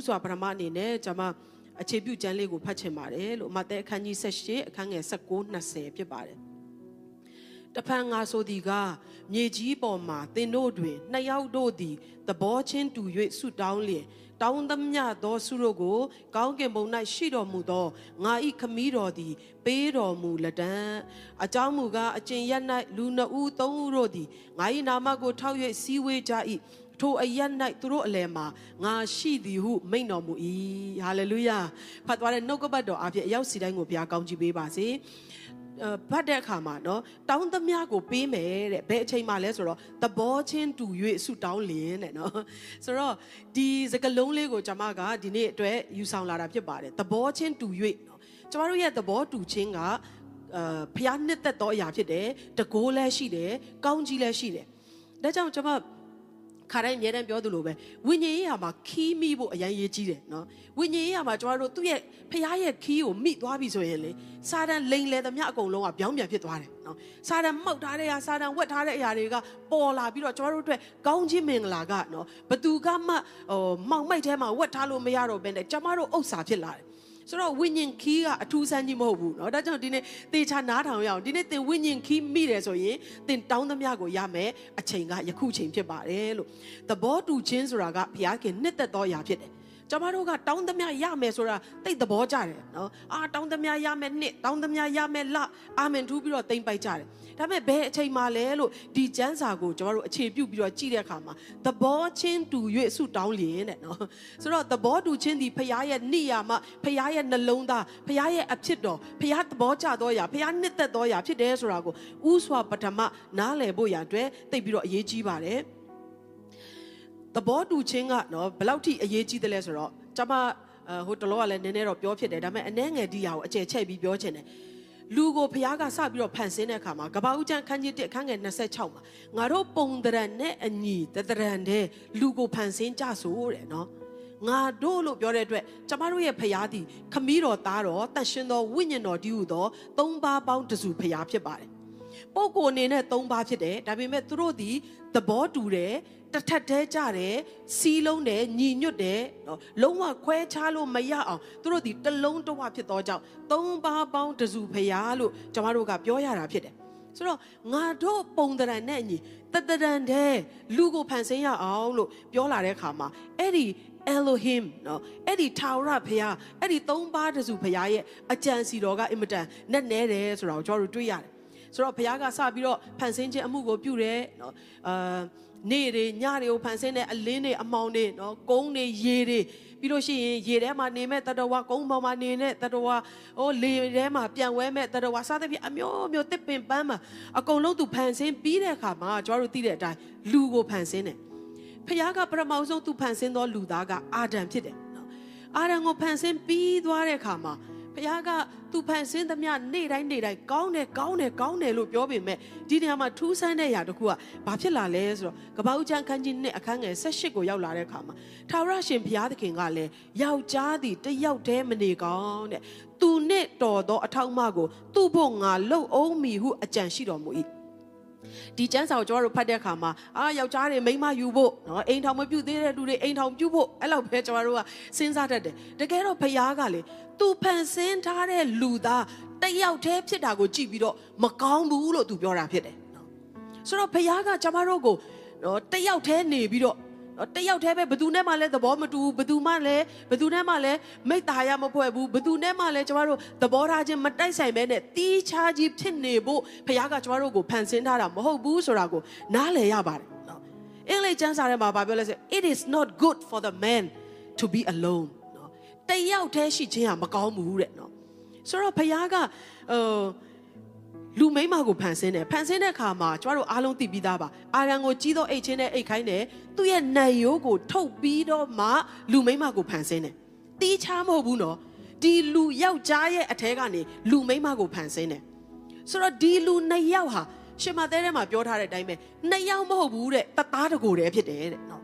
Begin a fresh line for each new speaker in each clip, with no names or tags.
ဥစွာပရမအနေနဲ့ကျွန်မအခြေပြုကျမ်းလေးကိုဖတ်ချင်ပါတယ်လို့မဿဲအခန်းကြီး78အခန်းငယ်19 20ဖြစ်ပါတယ်တဖန်ငါဆိုသည်ကမြေကြီးပေါ်မှာသင်တို့တွင်နှစ်ယောက်တို့သည်သဘောချင်းတူ၍ဆုတောင်းလျင်တောင်းသမျှသောဆုတို့ကို ကောင်းကင်ဘုံ၌ရှိတော်မူသောငါဤခမည်းတော်သည် ပေးတော်မူလက်တံအကြောင်းမူကားအကျင့်ရ၌လူနှစ်ဦးသုံးဦးတို့သည်ငါ၏နာမကိုထောက်၍စည်းဝေးကြ၏ ထိုအရ၌သူတို့အလယ်မှာငါရှိသည်ဟုမိန့်တော်မူ၏ဟာလေလုယာဖတ်သွားတဲ့နှုတ်ကပတ်တော်အဖြစ်အရောက်စီတိုင်းကိုဘုရားကောင်းချီးပေးပါစေဘတ်တဲ့အခါမှာနော်တောင်းသမျှကိုပေးမယ်တဲ့ဘယ်အချိန်မှလဲဆိုတော့သဘောချင်းတူ၍ဆုတောင်းလင်းတဲ့နော်ဆိုတော့ဒီစကလုံးလေးကိုကျွန်မကဒီနေ့အတွက်ယူဆောင်လာတာဖြစ်ပါတယ်သဘောချင်းတူ၍နော်ကျွန်တော်တို့ရဲ့သဘောတူခြင်းကအာဖျားနှစ်သက်သောအရာဖြစ်တယ်တကိုးလည်းရှိတယ်ကောင်းကြီးလည်းရှိတယ်ဒါကြောင့်ကျွန်မ ခါတိုင်းအများတန်းပြောသလိုပဲဝိညာဉ်ရေးဟာမှာခီးမိဖို့အရင်ရေးကြီးတယ်နော်ဝိညာဉ်ရေးဟာမှာကျွန်တော်တို့သူ့ရဲ့ဖခင်ရဲ့ခီးကိုမိသွားပြီဆိုရင်လေစာတန်လိန်လေသမျှအကုန်လုံးကပြောင်းပြန်ဖြစ်သွားတယ်နော်စာတန်မှုတ်ထားတဲ့အရာစာတန်ဝက်ထားတဲ့အရာတွေကပေါ်လာပြီးတော့ကျွန်တော်တို့အတွက်ကောင်းခြင်းမင်္ဂလာကနော်ဘသူကမှဟိုမောင်မိုက်ထဲမှာဝက်ထားလို့မရတော့ဘဲနဲ့ကျွန်တော်တို့ဥစ္စာဖြစ်လာတယ် ဆိုတော့ဝိညာဉ်ခီးကအထူးဆန်းကြီးမဟုတ်ဘူးเนาะဒါကြောင့်ဒီနေ့သေချာနားထောင်ရအောင်ဒီနေ့သင်ဝိညာဉ်ခီးမိတယ်ဆိုရင်သင်တောင်းသမျှကိုရမယ်အချိန်ကယခုချိန်ဖြစ်ပါတယ်လို့သဘောတူခြင်းဆိုတာကဘုရားခင်နှစ်သက်သောအရာဖြစ်တယ် ကျမတို့ကတောင်းသမျှရမယ်ဆိုတာတိတ်သဘောကျတယ်နော်အာတောင်းသမျှရမယ်နှစ်တောင်းသမျှရမယ်လအာမင်ထူးပြီးတော့တိမ်ပိုက်ကြတယ်ဒါပေမဲ့ဘယ်အချိန်မှလဲလို့ဒီကျမ်းစာကိုကျမတို့အခြေပြုပြီးတော့ကြည့်တဲ့အခါမှာသဘောချင်းတူ၍ဆုတောင်းလျင်တဲ့နော်ဆိုတော့သဘောတူခြင်းဒီဖခင်ရဲ့နိယာမဖခင်ရဲ့နှလုံးသားဖခင်ရဲ့အဖြစ်တော်ဖခင်သဘောကျသောအရာဖခင်နှစ်သက်သောအရာဖြစ်တယ်ဆိုတာကိုဥစွာပထမနားလည်ဖို့ရအတွက်သိပြီးတော့အရေးကြီးပါတယ် သဘောတူခြင်းကနော်ဘယ်လောက်ထိအရေးကြီးတယ်လဲဆိုတော့ကျွန်မဟိုတလောကလည်းနည်းနည်းတော့ပြောဖြစ်တယ်ဒါပေမဲ့အနှဲငယ်ဒီဟာကိုအကျယ်ချဲ့ပြီးပြောချင်တယ်လူကိုဖះကစပြီးတော့ဖန်ဆင်းတဲ့အခါမှာကဘာဦးကျန်းခန်းကြီး1အခန်းငယ်26မှာငါတို့ပုံတရံနဲ့အညီတတရံတဲ့လူကိုဖန်ဆင်းကြဆိုတဲ့နော်ငါတို့လို့ပြောတဲ့အတွက်ကျမတို့ရဲ့ဖះသည်ခမည်းတော်သားတော်တန်ရှင်တော်ဝိညာဉ်တော်တည်းဟူသောသုံးပါးပေါင်းတစုဖះဖြစ်ပါတယ်ပုဂ္ဂိုလ်အနေနဲ့၃ပါးဖြစ်တယ်ဒါပေမဲ့သူတို့ဒီသဘောတူတယ် တထက်တဲကြတယ်စီးလုံးတယ်ညီညွတ်တယ်နော်လုံးဝခွဲခြားလို့မရအောင်သူတို့ဒီတလုံးတဝဖြစ်သောကြောင့်သုံးပါးပေါင်းတစုဖရာလို့ကျွန်တော်တို့ကပြောရတာဖြစ်တယ်ဆိုတော့ငါတို့ပုံတရံနဲ့ညီတတရံတဲ့လူကိုဖန်ဆင်းရအောင်လို့ပြောလာတဲ့အခါမှာအဲ့ဒီ Elohim နော်အဲ့ဒီထာဝရဘုရားအဲ့ဒီသုံးပါးတစုဘုရားရဲ့အကြံစီတော်ကအင်မတန်နဲ့နဲတယ်ဆိုတာကိုကျွန်တော်တို့တွေ့ရတယ်ဆိုတော့ဘုရားကစပြီးတော့ဖန်ဆင်းခြင်းအမှုကိုပြုတယ်နော်အာ နေ့တွေညတွေကိုဖန်ဆင်းတဲ့အလင်းတွေအမောင်တွေနော်ကုန်းတွေရေတွေပြီးလို့ရှိရင်ရေထဲမှာနေမဲ့တတဝါကုန်းပေါ်မှာနေတဲ့တတဝါဟိုလေထဲမှာပြန်ဝဲမဲ့တတဝါစသဖြင့်အမျိုးမျိုးတစ်ပင်ပန်းမှာအကုန်လုံးသူဖန်ဆင်းပြီးတဲ့အခါမှာကျွန်တော်တို့သိတဲ့အတိုင်းလူကိုဖန်ဆင်းတယ်ဖခင်ကပရမောက်ဆုံးသူဖန်ဆင်းသောလူသားကအာဒံဖြစ်တယ်နော်အာဒံကိုဖန်ဆင်းပြီးသွားတဲ့အခါမှာ ဖခင်ကသူဖန်ဆင်းသမျှနေ့တိုင်းနေ့တိုင်းကောင်းတယ်ကောင်းတယ်ကောင်းတယ်လို့ပြောပေမဲ့ဒီနေရာမှာထူးဆန်းတဲ့အရာတစ်ခုကဘာဖြစ်လာလဲဆိုတော့ကပ္ပဦးချမ်းခန်းကြီးနှစ်အခန်းငယ်18ကိုရောက်လာတဲ့အခါမှာထာဝရရှင်ဘုရားသခင်ကလည်းယောက်ျားသည်တယောက်တည်းမနေကောင်းတဲ့သူနဲ့တော်သောအထောက်အမကိုသူ့ဖို့ငါလှုပ်အောင်မီဟုအကြံရှိတော်မူ၏ ဒီကျမ်းစာကိုကျွန်တော်တို့ဖတ်တဲ့အခါမှာအာယောက်ျားတွေမိန်းမယူဖို့နော်အိမ်ထောင်မပြုတ်သေးတဲ့လူတွေအိမ်ထောင်ပြုတ်ဖို့အဲ့လောက်ပဲကျွန်တော်တို့ကစဉ်းစားတတ်တယ်တကယ်တော့ဖခင်ကလေသူဖန်ဆင်းထားတဲ့လူသားတယောက်တည်းဖြစ်တာကိုကြည့်ပြီးတော့မကောင်းဘူးလို့သူပြောတာဖြစ်တယ်နော်ဆိုတော့ဖခင်ကကျွန်တော်တို့ကိုနော်တယောက်တည်းနေပြီးတော့ တယောက်တည်းပဲဘသူနဲ့မှလည်းသဘောမတူဘူးဘသူမှလည်းဘသူနဲ့မှလည်းမိတ္တာရမဖွဲ့ဘူးဘသူနဲ့မှလည်းကျမတို့သဘောထားချင်းမတိုက်ဆိုင်ပဲနဲ့တီးခြားကြီးဖြစ်နေဖို့ဖခင်ကကျမတို့ကိုဖန်ဆင်းထားတာမဟုတ်ဘူးဆိုတာကိုနားလည်ရပါတယ်နော်အင်္ဂလိပ်ကျမ်းစာထဲမှာဗာပြောလဲဆို it is not good for the man to be alone နော်တယောက်တည်းရှိခြင်းဟာမကောင်းဘူးတဲ့နော်ဆိုတော့ဖခင်ကဟို လူမိန်းမကိုဖန်ဆင်းတယ်ဖန်ဆင်းတဲ့အခါမှာကျမတို့အားလုံးသိပြီးသားပါအာရန်ကိုကြီးသောအိတ်ချင်းနဲ့အိတ်ခိုင်းတယ်သူ့ရဲ့နံရိုးကိုထုတ်ပြီးတော့မှလူမိန်းမကိုဖန်ဆင်းတယ်တီးချားမဟုတ်ဘူးနော်ဒီလူယောက်ျားရဲ့အထဲကနေလူမိန်းမကိုဖန်ဆင်းတယ်ဆိုတော့ဒီလူနှစ်ယောက်ဟာရှင်မသေးထဲမှာပြောထားတဲ့အတိုင်းပဲနှစ်ယောက်မဟုတ်ဘူးတဲ့တသားတကိုယ်တည်းဖြစ်တယ်တဲ့နော်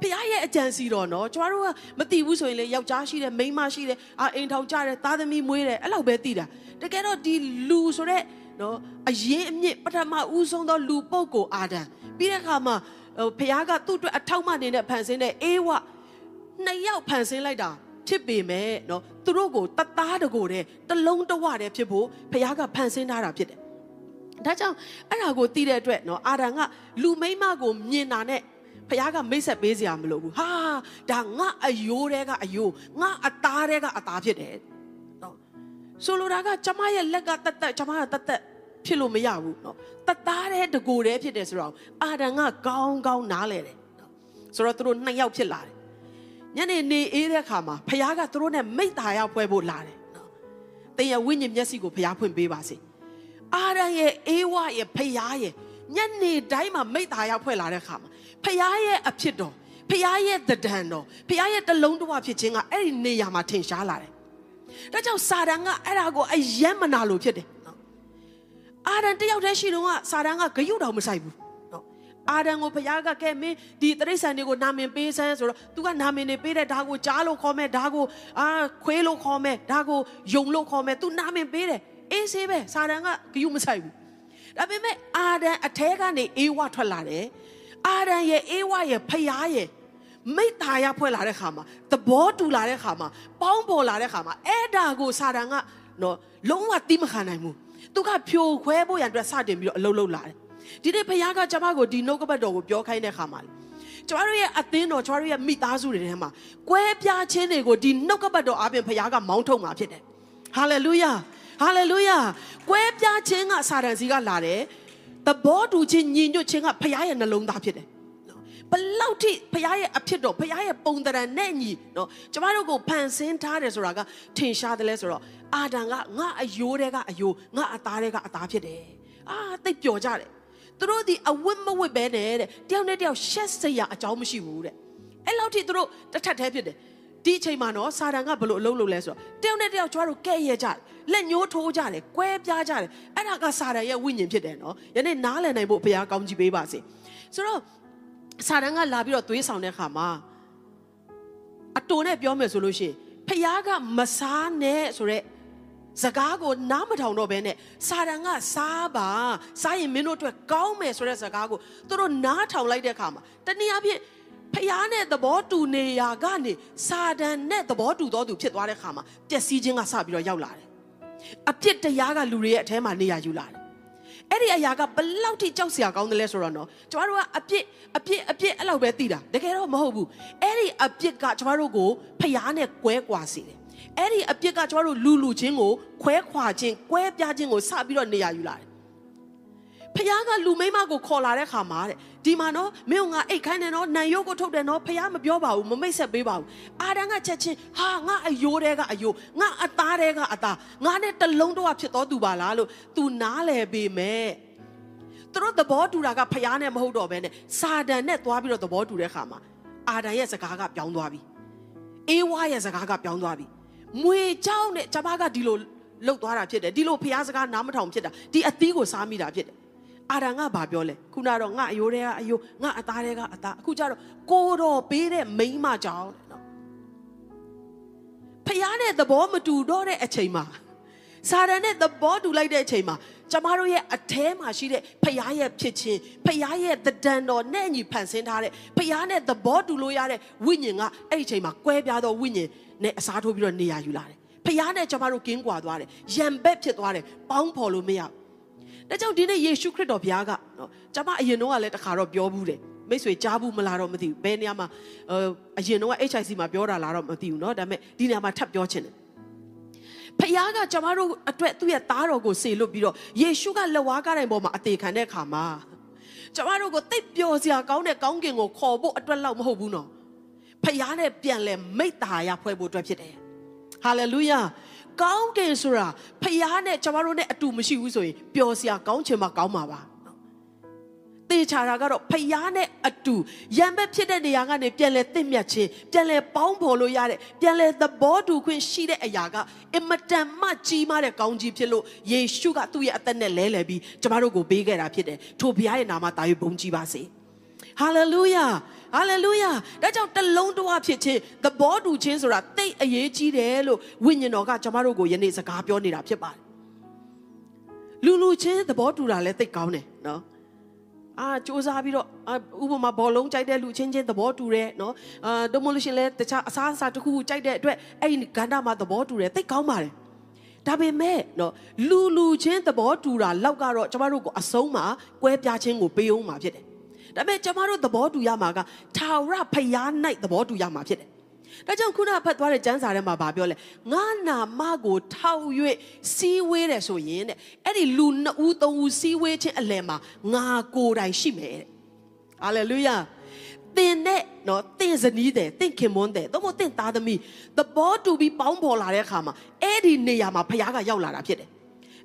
ဖခင်ရဲ့အကြံစီတော်နော်ကျမတို့ကမသိဘူးဆိုရင်လေယောက်ျားရှိတယ်မိန်းမရှိတယ်အာအိမ်ထောင်ကြတယ်သားသမီးမွေးတယ်အဲ့လောက်ပဲသိတာတကယ်တော့ဒီလူဆိုတဲ့ နော်အရင်အမြင့်ပထမဦးဆုံးသောလူပုဂ္ဂိုလ်အာဒံပြီးတဲ့အခါမှာဟိုဖခင်ကသူ့အတွက်အထောက်မနေတဲ့ဖန်ဆင်းတဲ့အေးဝနှစ်ယောက်ဖန်ဆင်းလိုက်တာဖြစ်ပေမဲ့နော်သူတို့ကိုတသားတကိုယ်တဲ့တလုံးတဝတဲ့ဖြစ်ဖို့ဘုရားကဖန်ဆင်းထားတာဖြစ်တယ်ဒါကြောင့်အဲ့ဒါကိုသိတဲ့အတွက်နော်အာဒံကလူမိန်းမကိုမြင်တာနဲ့ဖခင်ကမိတ်ဆက်ပေးစရာမလိုဘူးဟာဒါငါအယိုးတဲကအယိုးငါအသားတဲကအသားဖြစ်တယ်နော် ဆိုလိုတာကကျမရဲ့လက်ကတက်တက်ကျမကတက်တက်ဖြစ်လို့မရဘူးနော်တသားတဲ့တကိုယ်တည်းဖြစ်တယ်ဆိုတော့အာဒံကကောင်းကောင်းနားလဲတယ်နော်ဆိုတော့သူတို့နှစ်ယောက်ဖြစ်လာတယ်ညနေနေအေးတဲ့အခါမှာဖခင်ကသူတို့နဲ့မိတ်တာရောက်ပွဲဖို့လာတယ်နော်တင်ရဝိညာဉ်မျက်စိကိုဖခင်ဖွင့်ပေးပါစေအာဒံရဲ့အေးဝရဲ့ဖခင်ရဲ့ညနေတိုင်းမှာမိတ်တာရောက်ဖွဲ့လာတဲ့အခါမှာဖခင်ရဲ့အဖြစ်တော်ဖခင်ရဲ့တဒံတော်ဖခင်ရဲ့တလုံးတစ်ဝဖြစ်ခြင်းကအဲ့ဒီနေရာမှာထင်ရှားလာတယ် ဒါကြောင့်စာတန်ကအဲ့ဒါကိုအယံမနာလို့ဖြစ်တယ်နော်အာဒံတယောက်တည်းရှိတော့ကစာတန်ကဂယုတော်မဆိုင်ဘူးနော်အာဒံကိုဖခင်ကကဲမင်းဒီတရိษံတွေကိုနာမင်ပေးစမ်းဆိုတော့ तू ကနာမင်တွေပေးတဲ့ဒါကိုကြားလို့ခေါ်မယ်ဒါကိုအာခွေးလို့ခေါ်မယ်ဒါကိုယုံလို့ခေါ်မယ် तू နာမင်ပေးတယ်အေးဆေးပဲစာတန်ကဂယုမဆိုင်ဘူးဒါပေမဲ့အာဒံအထဲကနေအေးဝထွက်လာတယ်အာရန်ရဲ့အေဝါရဲ့ဖျားရဲ့ မိတ္တာရဖွဲ့လာတဲ့ခါမှာသဘောတူလာတဲ့ခါမှာပေါင်းပေါ်လာတဲ့ခါမှာအဲ့ဒါကိုစာတန်ကနော်လုံးဝတိမခံနိုင်ဘူးသူကဖြိုခွဲဖို့ရန်အတွက်စတင်ပြီးတော့အလုံးလုံးလာတယ်ဒီနေ့ဖျားကကျမကိုဒီနှုတ်ကပတ်တော်ကိုပြောခိုင်းတဲ့ခါမှာကျမတို့ရဲ့အသင်းတော်ကျမတို့ရဲ့မိသားစုတွေထဲမှာကွဲပြားခြင်းတွေကိုဒီနှုတ်ကပတ်တော်အပြင်ဖျားကမောင်းထုတ်မှာဖြစ်တယ်ဟာလေလုယာဟာလေလုယာကွဲပြားခြင်းကစာတန်စီကလာတယ်သဘောတူခြင်းညီညွတ်ခြင်းကဖခင်ရဲ့နှလုံးသားဖြစ်တယ်နော် ဘလောက်ထိဖခင်ရဲ့အဖြစ်တော်ဖခင်ရဲ့ပုံသဏ္ဍာန်နဲ့ညီနော်ကျမတို့ကိုဖန်ဆင်းထားတယ်ဆိုတာကထင်ရှားတယ်လဲဆိုတော့အာဒံကငါအယိုးတဲကအယိုးငါအသားတဲကအသားဖြစ်တယ်အာသိပ်ပျော်ကြတယ်သူတို့ဒီအဝတ်မဝတ်ပဲနဲ့တဲ့တယောက်နဲ့တယောက်ရှက်စရာအကြောင်းမရှိဘူးတဲ့အဲ့လောက်ထိသူတို့တစ်ထပ်တည်းဖြစ်တယ်ဒီအချိန်မှာနော်စာတန်ကဘလို့အလုံးလုံးလဲဆိုတော့တယောက်နဲ့တယောက်ကျွားတို့ကဲ့ရဲ့ကြတယ်လက်ညှိုးထိုးကြတယ်ကွဲပြားကြတယ်အဲ့ဒါကစာတန်ရဲ့ဝိညာဉ်ဖြစ်တယ်နော်ယနေ့နားလည်နိုင်ဖို့ဘုရားကောင်းကြီးပေးပါစေဆိုတော့ စာတန်ကလာပြီးတော့သွေးဆောင်တဲ့ခါမှာအတူနဲ့ပြောမယ်ဆိုလို့ရှိရင်ဖခင်ကမစားနဲ့ဆိုတော့စကားကိုနားမထောင်တော့ဘဲနဲ့စာတန်ကစားပါစားရင်မင်းတို့အတွက်ကောင်းမယ်ဆိုတဲ့စကားကိုသူတို့နားထောင်လိုက်တဲ့အခါမှာတနည်းအားဖြင့်ဖျားနဲ့သဘောတူနေရာကနေစာတန်နဲ့သဘောတူတော်သူဖြစ်သွားတဲ့ခါမှာပျက်စီးခြင်းကစပြီးတော့ရောက်လာတယ်။အပြစ်တရားကလူတွေရဲ့အထဲမှာနေရာယူလာတယ်။ အဲ့ဒီအရာကဘလောက်ထိကြောက်စရာကောင်းတယ်လဲဆိုတော့နော်ကျမတို့ကအပြစ်အပြစ်အပြစ်အဲ့လောက်ပဲသိတာတကယ်တော့မဟုတ်ဘူး။အဲ့ဒီအပြစ်ကကျမတို့ကိုဖျားနဲ့ကွဲကွာစေတယ်။အဲ့ဒီအပြစ်ကကျမတို့လူလူချင်းကိုခွဲခွာခြင်းကွဲပြားခြင်းကိုစပြီးတော့နေရာယူလာတယ် ဖခင်ကလူမိမကိုခေါ်လာတဲ့ခါမှာတဲ့ဒီမှာနော်မင်းကအိတ်ခိုင်းတယ်နော်နံရုပ်ကိုထုတ်တယ်နော်ဖခင်မပြောပါဘူးမမိတ်ဆက်ပေးပါဘူးအာဒံကချက်ချင်းဟာငါအယိုးတဲကအယိုးငါအသားတဲကအသားငါနဲ့တလုံးတော့ဖြစ်တော်သူပါလားလို့ तू နားလဲပေမဲ့သူတို့သဘောတူတာကဖခင်နဲ့မဟုတ်တော့ဘဲနဲ့စာတန်နဲ့သွားပြီးတော့သဘောတူတဲ့ခါမှာအာဒံရဲ့စကားကပြောင်းသွားပြီအေးဝါရဲ့စကားကပြောင်းသွားပြီမွေเจ้าနဲ့ဂျပါကဒီလိုလှုပ်သွားတာဖြစ်တယ်ဒီလိုဖះစကားနားမထောင်ဖြစ်တာဒီအသီးကိုစားမိတာဖြစ်တယ် အာရန်ကဘာပြောလဲခုနတော့ငါအယိုးတွေကအယိုးငါအသားတွေကအသားအခုကျတော့ကိုတော်ပေးတဲ့မိန်းမကြောင့်နော်ဖျားတဲ့သဘောမတူတော့တဲ့အချိန်မှာစာရန်နဲ့သဘောတူလိုက်တဲ့အချိန်မှာကျမတို့ရဲ့အထဲမှာရှိတဲ့ဖျားရဲ့ဖြစ်ခြင်းဖျားရဲ့တဒံတော်နဲ့ညီဖန်ဆင်းထားတဲ့ဖျားနဲ့သဘောတူလို့ရတဲ့ဝိညာဉ်ကအဲ့ဒီအချိန်မှာကွဲပြားသောဝိညာဉ်နဲ့အစားထိုးပြီးတော့နေရာယူလာတယ်ဖျားနဲ့ကျမတို့ကင်းကွာသွားတယ်ရံဘက်ဖြစ်သွားတယ်ပေါင်းဖော်လို့မရဘူး ဒါကြောင့်ဒီနေ့ယေရှုခရစ်တော်ဘုရားကနော်ကျွန်မအရင်တော့ကလည်းတခါတော့ပြောဘူးတယ်မိတ်ဆွေကြားဘူးမလားတော့မသိဘူးဘယ်နေရာမှာအရင်တော့ HIC မှာပြောတာလားတော့မသိဘူးเนาะဒါပေမဲ့ဒီနေရာမှာထပ်ပြောချင်တယ်ဖခင်ကကျွန်မတို့အတွက်သူ့ရဲ့သားတော်ကိုစေလွတ်ပြီးတော့ယေရှုကလက်ဝါးကားတိုင်းပေါ်မှာအသေးခံတဲ့အခါမှာကျွန်မတို့ကိုတိတ်ပျော်စရာကောင်းတဲ့ကောင်းကင်ကိုခေါ်ဖို့အတွက်လောက်မဟုတ်ဘူးနော်ဖခင်နဲ့ပြန်လဲမိတ္တာရဖွဲ့ဖို့အတွက်ဖြစ်တယ်ဟာလေလုယာ ကောင်းတယ်ဆိုတာဖျားနဲ့ကျမတို့နဲ့အတူမရှိဘူးဆိုရင်ပျော်စရာကောင်းချင်မှကောင်းမှာပါတေချာတာကတော့ဖျားနဲ့အတူရံဘက်ဖြစ်တဲ့နေရာကနေပြန်လဲတင့်မြတ်ခြင်းပြန်လဲပေါင်းဖော်လို့ရတဲ့ပြန်လဲသဘောတူခွင့်ရှိတဲ့အရာကအင်မတန်မှကြီးမားတဲ့ကောင်းကြီးဖြစ်လို့ယေရှုကသူ့ရဲ့အသက်နဲ့လဲလှယ်ပြီးကျမတို့ကိုပေးခဲ့တာဖြစ်တယ်ထို့ဘုရားရဲ့နာမတာ၍ဘုန်းကြီးပါစေ ဟာလေလုယာဟာလေလုယာဒါကြောင့်တလုံးတဝဖြစ်ခြင်းသဘောတူခြင်းဆိုတာတိတ်အရေးကြီးတယ်လို့ဝိညာဉ်တော်ကကျွန်တော်တို့ကိုယနေ့စကားပြောနေတာဖြစ်ပါတယ်လူလူချင်းသဘောတူတာလည်းတိတ်ကောင်းတယ်နော်အာစူးစမ်းပြီးတော့အာဥပမာဘောလုံးကြိုက်တဲ့လူချင်းချင်းသဘောတူတယ်နော်အာဒိုမိုလို့ရှရင်လဲတခြားအစားအစာတစ်ခုခုကြိုက်တဲ့အတွက်အဲ့ဒီကဏ္ဍမှာသဘောတူတယ်သိကောင်းပါတယ်ဒါပေမဲ့နော်လူလူချင်းသဘောတူတာလောက်ကတော့ကျမတို့ကိုအဆုံးမှာကွဲပြားခြင်းကိုပေးအောင်မှာဖြစ်တယ် ဒါပေမဲ့ကျမတို့သဘောတူရမှာကထာဝရဖျား၌သဘောတူရမှာဖြစ်တယ်ဒါကြောင့်ခုနဖတ်သွားတဲ့ကျမ်းစာထဲမှာဗာပြောလဲငါနာမကိုထောက်၍စီးဝေးတယ်ဆိုရင်တဲ့အဲ့ဒီလူနှစ်ဦးသုံးဦးစီးဝေးခြင်းအလယ်မှာငါကိုယ်တိုင်ရှိမယ်တဲ့ဟာလေလုယာတင်တဲ့နော်တင်ဇနီးတဲ့တင်ခင်မွန်းတဲ့တော့မတင်သားသမီးသဘောတူပြီးပေါင်းဖော်လာတဲ့အခါမှာအဲ့ဒီနေရာမှာဖခင်ကရောက်လာတာဖြစ်တယ်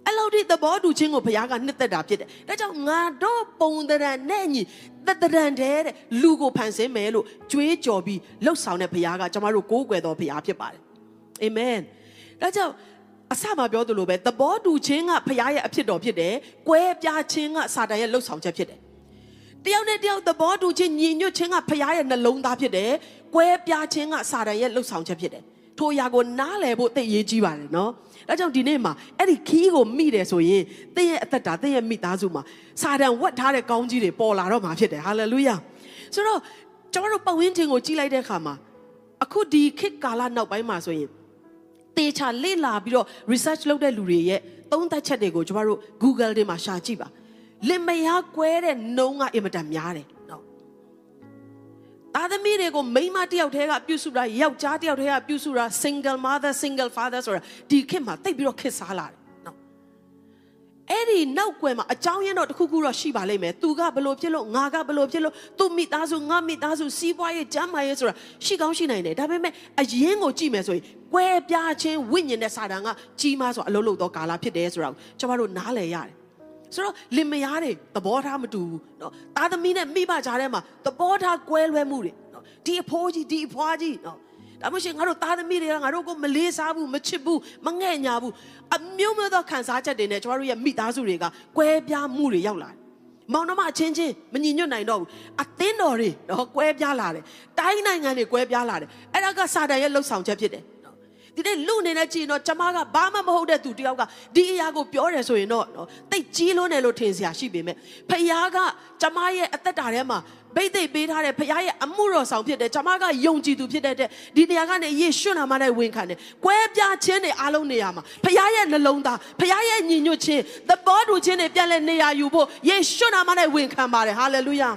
အဲ့လိုဒီသဘောတူခြင်းကိုဘုရားကနှစ်သက်တာဖြစ်တယ်။ဒါကြောင့်ငါတို့ပုံတရံနဲ့ညီတတရံတဲ့လူကိုဖန်ဆင်းမယ်လို့ကြွေးကြော်ပြီးလှုပ်ဆောင်တဲ့ဘုရားကကျွန်တော်တို့ကိုးကွယ်တော်ဘုရားဖြစ်ပါတယ်။အာမင်။ဒါကြောင့်အစမှပြောသလိုပဲသဘောတူခြင်းကဘုရားရဲ့အဖြစ်တော်ဖြစ်တယ်။ကွဲပြားခြင်းကစာတန်ရဲ့လှုပ်ဆောင်ချက်ဖြစ်တယ်။တယောက်နဲ့တယောက်သဘောတူခြင်းညီညွတ်ခြင်းကဘုရားရဲ့နှလုံးသားဖြစ်တယ်။ကွဲပြားခြင်းကစာတန်ရဲ့လှုပ်ဆောင်ချက်ဖြစ်တယ်။ထိုအရာကိုနားလည်ဖို့သိရေးကြီးပါတယ်နော်။ ဒါကြောင့်ဒီနေ့မှာအဲ့ဒီခီးကိုမိတယ်ဆိုရင်သင်ရဲ့အသက်တာသင်ရဲ့မိသားစုမှာစာတန်ဝတ်ထားတဲ့ကောင်းကြီးတွေပေါ်လာတော့မှာဖြစ်တယ်ဟာလေလုယာဆိုတော့ကျွန်တော်တို့ပတ်ဝန်းကျင်ကိုကြည့်လိုက်တဲ့အခါမှာအခုဒီခေတ်ကာလနောက်ပိုင်းမှာဆိုရင်တေချာလေ့လာပြီးတော့ research လုပ်တဲ့လူတွေရဲ့သုံးသပ်ချက်တွေကိုကျွန်တော်တို့ Google တွေမှာရှာကြည့်ပါလင်မယားကွဲတဲ့နှုံးကအင်မတန်များတယ် သားသမီးတွေကိုမိန်းမတယောက်တည်းကပြုစုတာယောက်ျားတယောက်တည်းကပြုစုတာ single mother single father ဆိုတာဒီခေတ်မှာတိတ်ပြီးတော့ခေတ်စားလာတယ်နော်အဲ့ဒီနောက်ွယ်မှာအကြောင်းရင်းတော့တစ်ခုခုတော့ရှိပါလိမ့်မယ်သူကဘလို့ဖြစ်လို့ငါကဘလို့ဖြစ်လို့သူမိသားစုငါမိသားစုစီးပွားရေးကျမ်းမာရေးဆိုတာရှိကောင်းရှိနိုင်တယ်ဒါပေမဲ့အရင်ကိုကြည့်မယ်ဆိုရင်ကွဲပြားခြင်းဝိညာဉ်နဲ့စာတန်ကကြီးမားစွာအလုံးလုံးသောကာလဖြစ်တယ်ဆိုတာကိုကျွန်တော်တို့နားလည်ရတယ် ဆိုတော့လင်မယားတွေသဘောထားမတူဘူးเนาะသားသမီးနဲ့မိဘကြားထဲမှာသဘောထားကွဲလွဲမှုတွေเนาะဒီအဖိုးကြီးဒီအဖွားကြီးเนาะဒါမှရှိငါတို့သားသမီးတွေကငါတို့ကိုမလေးစားဘူးမချစ်ဘူးမငဲ့ညာဘူးအမျိုးမျိုးသောခံစားချက်တွေနဲ့ကျွန်တော်တို့ရဲ့မိသားစုတွေကကွဲပြားမှုတွေရောက်လာတယ်မောင်နှမအချင်းချင်းမညီညွတ်နိုင်တော့ဘူးအသင်းတော်တွေတော့ကွဲပြားလာတယ်တိုင်းနိုင်ငံတွေကွဲပြားလာတယ်အဲ့ဒါကစာတန်ရဲ့လှုပ်ဆောင်ချက်ဖြစ်တယ် ဒီနေ့လူအနေနဲ့ကြည့်ရင်တော့ကျမကဘာမှမဟုတ်တဲ့သူတယောက်ကဒီအရာကိုပြောတယ်ဆိုရင်တော့နော်တိတ်ကြီးလွန်းတယ်လို့ထင်စရာရှိပေမဲ့ဖခင်ကကျမရဲ့အသက်တာထဲမှာဘိတ်သိက်ပေးထားတဲ့ဖခင်ရဲ့အမှုတော်ဆောင်ဖြစ်တယ်ကျမကယုံကြည်သူဖြစ်တဲ့ဒီနေရာကနေယေရှုနာမနဲ့ဝင်ခံတယ်ကွဲပြားခြင်းတွေအားလုံးနေရာမှာဖခင်ရဲ့နှလုံးသားဖခင်ရဲ့ညီညွတ်ခြင်းသဘောတူခြင်းတွေပြန်လဲနေရာယူဖို့ယေရှုနာမနဲ့ဝင်ခံပါတယ်ဟာလေလုယာ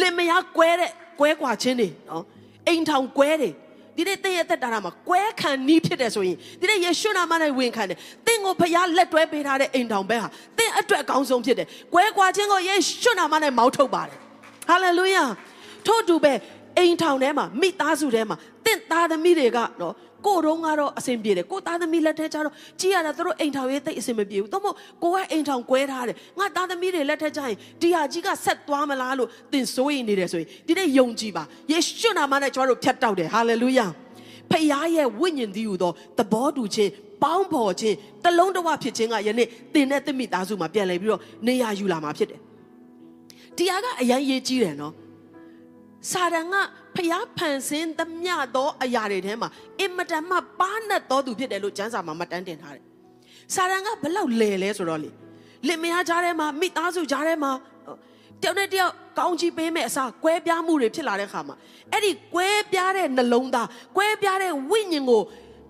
လင်မယားကွဲတဲ့ကွဲကွာခြင်းတွေနော်အိမ်ထောင်ကွဲတယ် ဒီနေ့သင်ရဲ့သက်တာမှာကွဲခံနီးဖြစ်တယ်ဆိုရင်ဒီနေ့ယေရှုနာမနဲ့ဝင်ခံတယ်သင်ကိုဖခင်လက်တွဲပေးထားတဲ့အိမ်ထောင်ဘဲဟာသင်အတွက်အကောင်းဆုံးဖြစ်တယ်ကွဲကွာခြင်းကိုယေရှုနာမနဲ့မောင်းထုတ်ပါတယ်ဟာလေလုယာထို့တူပဲအိမ်ထောင်ထဲမှာမိသားစုထဲမှာသင်သားသမီးတွေကနော် ကိုတော့ကတော့အဆင်ပြေတယ်ကိုသားသမီးလက်ထက်ကျတော့ကြည်ရတာတို့အိမ်ထောင်ရေးသိအဆင်မပြေဘူးတော့မို့ကိုကအိမ်ထောင်ကွဲထားတယ်ငါသားသမီးတွေလက်ထက်ကျရင်ဒီဟာကြီးကဆက်သွားမလားလို့သင်စိုးရိမ်နေတယ်ဆိုရင်ဒီနေ့ယုံကြည်ပါယေရှုနာမနဲ့ကျွန်တော်တို့ဖြတ်တောက်တယ်ဟာလေလုယာဖခင်ရဲ့ဝိညာဉ်တည်းဟူသောသဘောတူခြင်းပေါင်းဖော်ခြင်းတလုံးတဝဖြစ်ခြင်းကယနေ့သင်နဲ့သမိသားစုမှာပြန်လည်ပြီးတော့နေရာယူလာမှာဖြစ်တယ်တရားကအရန်ရေးကြီးတယ်နော်စာရန်က ဖျားဖန်ဆင်းသမျှသောအရာတွေထဲမှာအင်မတန်မှပါနတ်တော်သူဖြစ်တယ်လို့ကျမ်းစာမှာမှတ်တမ်းတင်ထားတယ်။စာရန်ကဘလောက်လဲလဲဆိုတော့လေလင်မယားကြားထဲမှာမိသားစုကြားထဲမှာတယောက်နဲ့တယောက်ကောင်းချီးပေးမဲ့အစားကွဲပြားမှုတွေဖြစ်လာတဲ့ခါမှာအဲ့ဒီကွဲပြားတဲ့နှလုံးသားကွဲပြားတဲ့ဝိညာဉ်ကို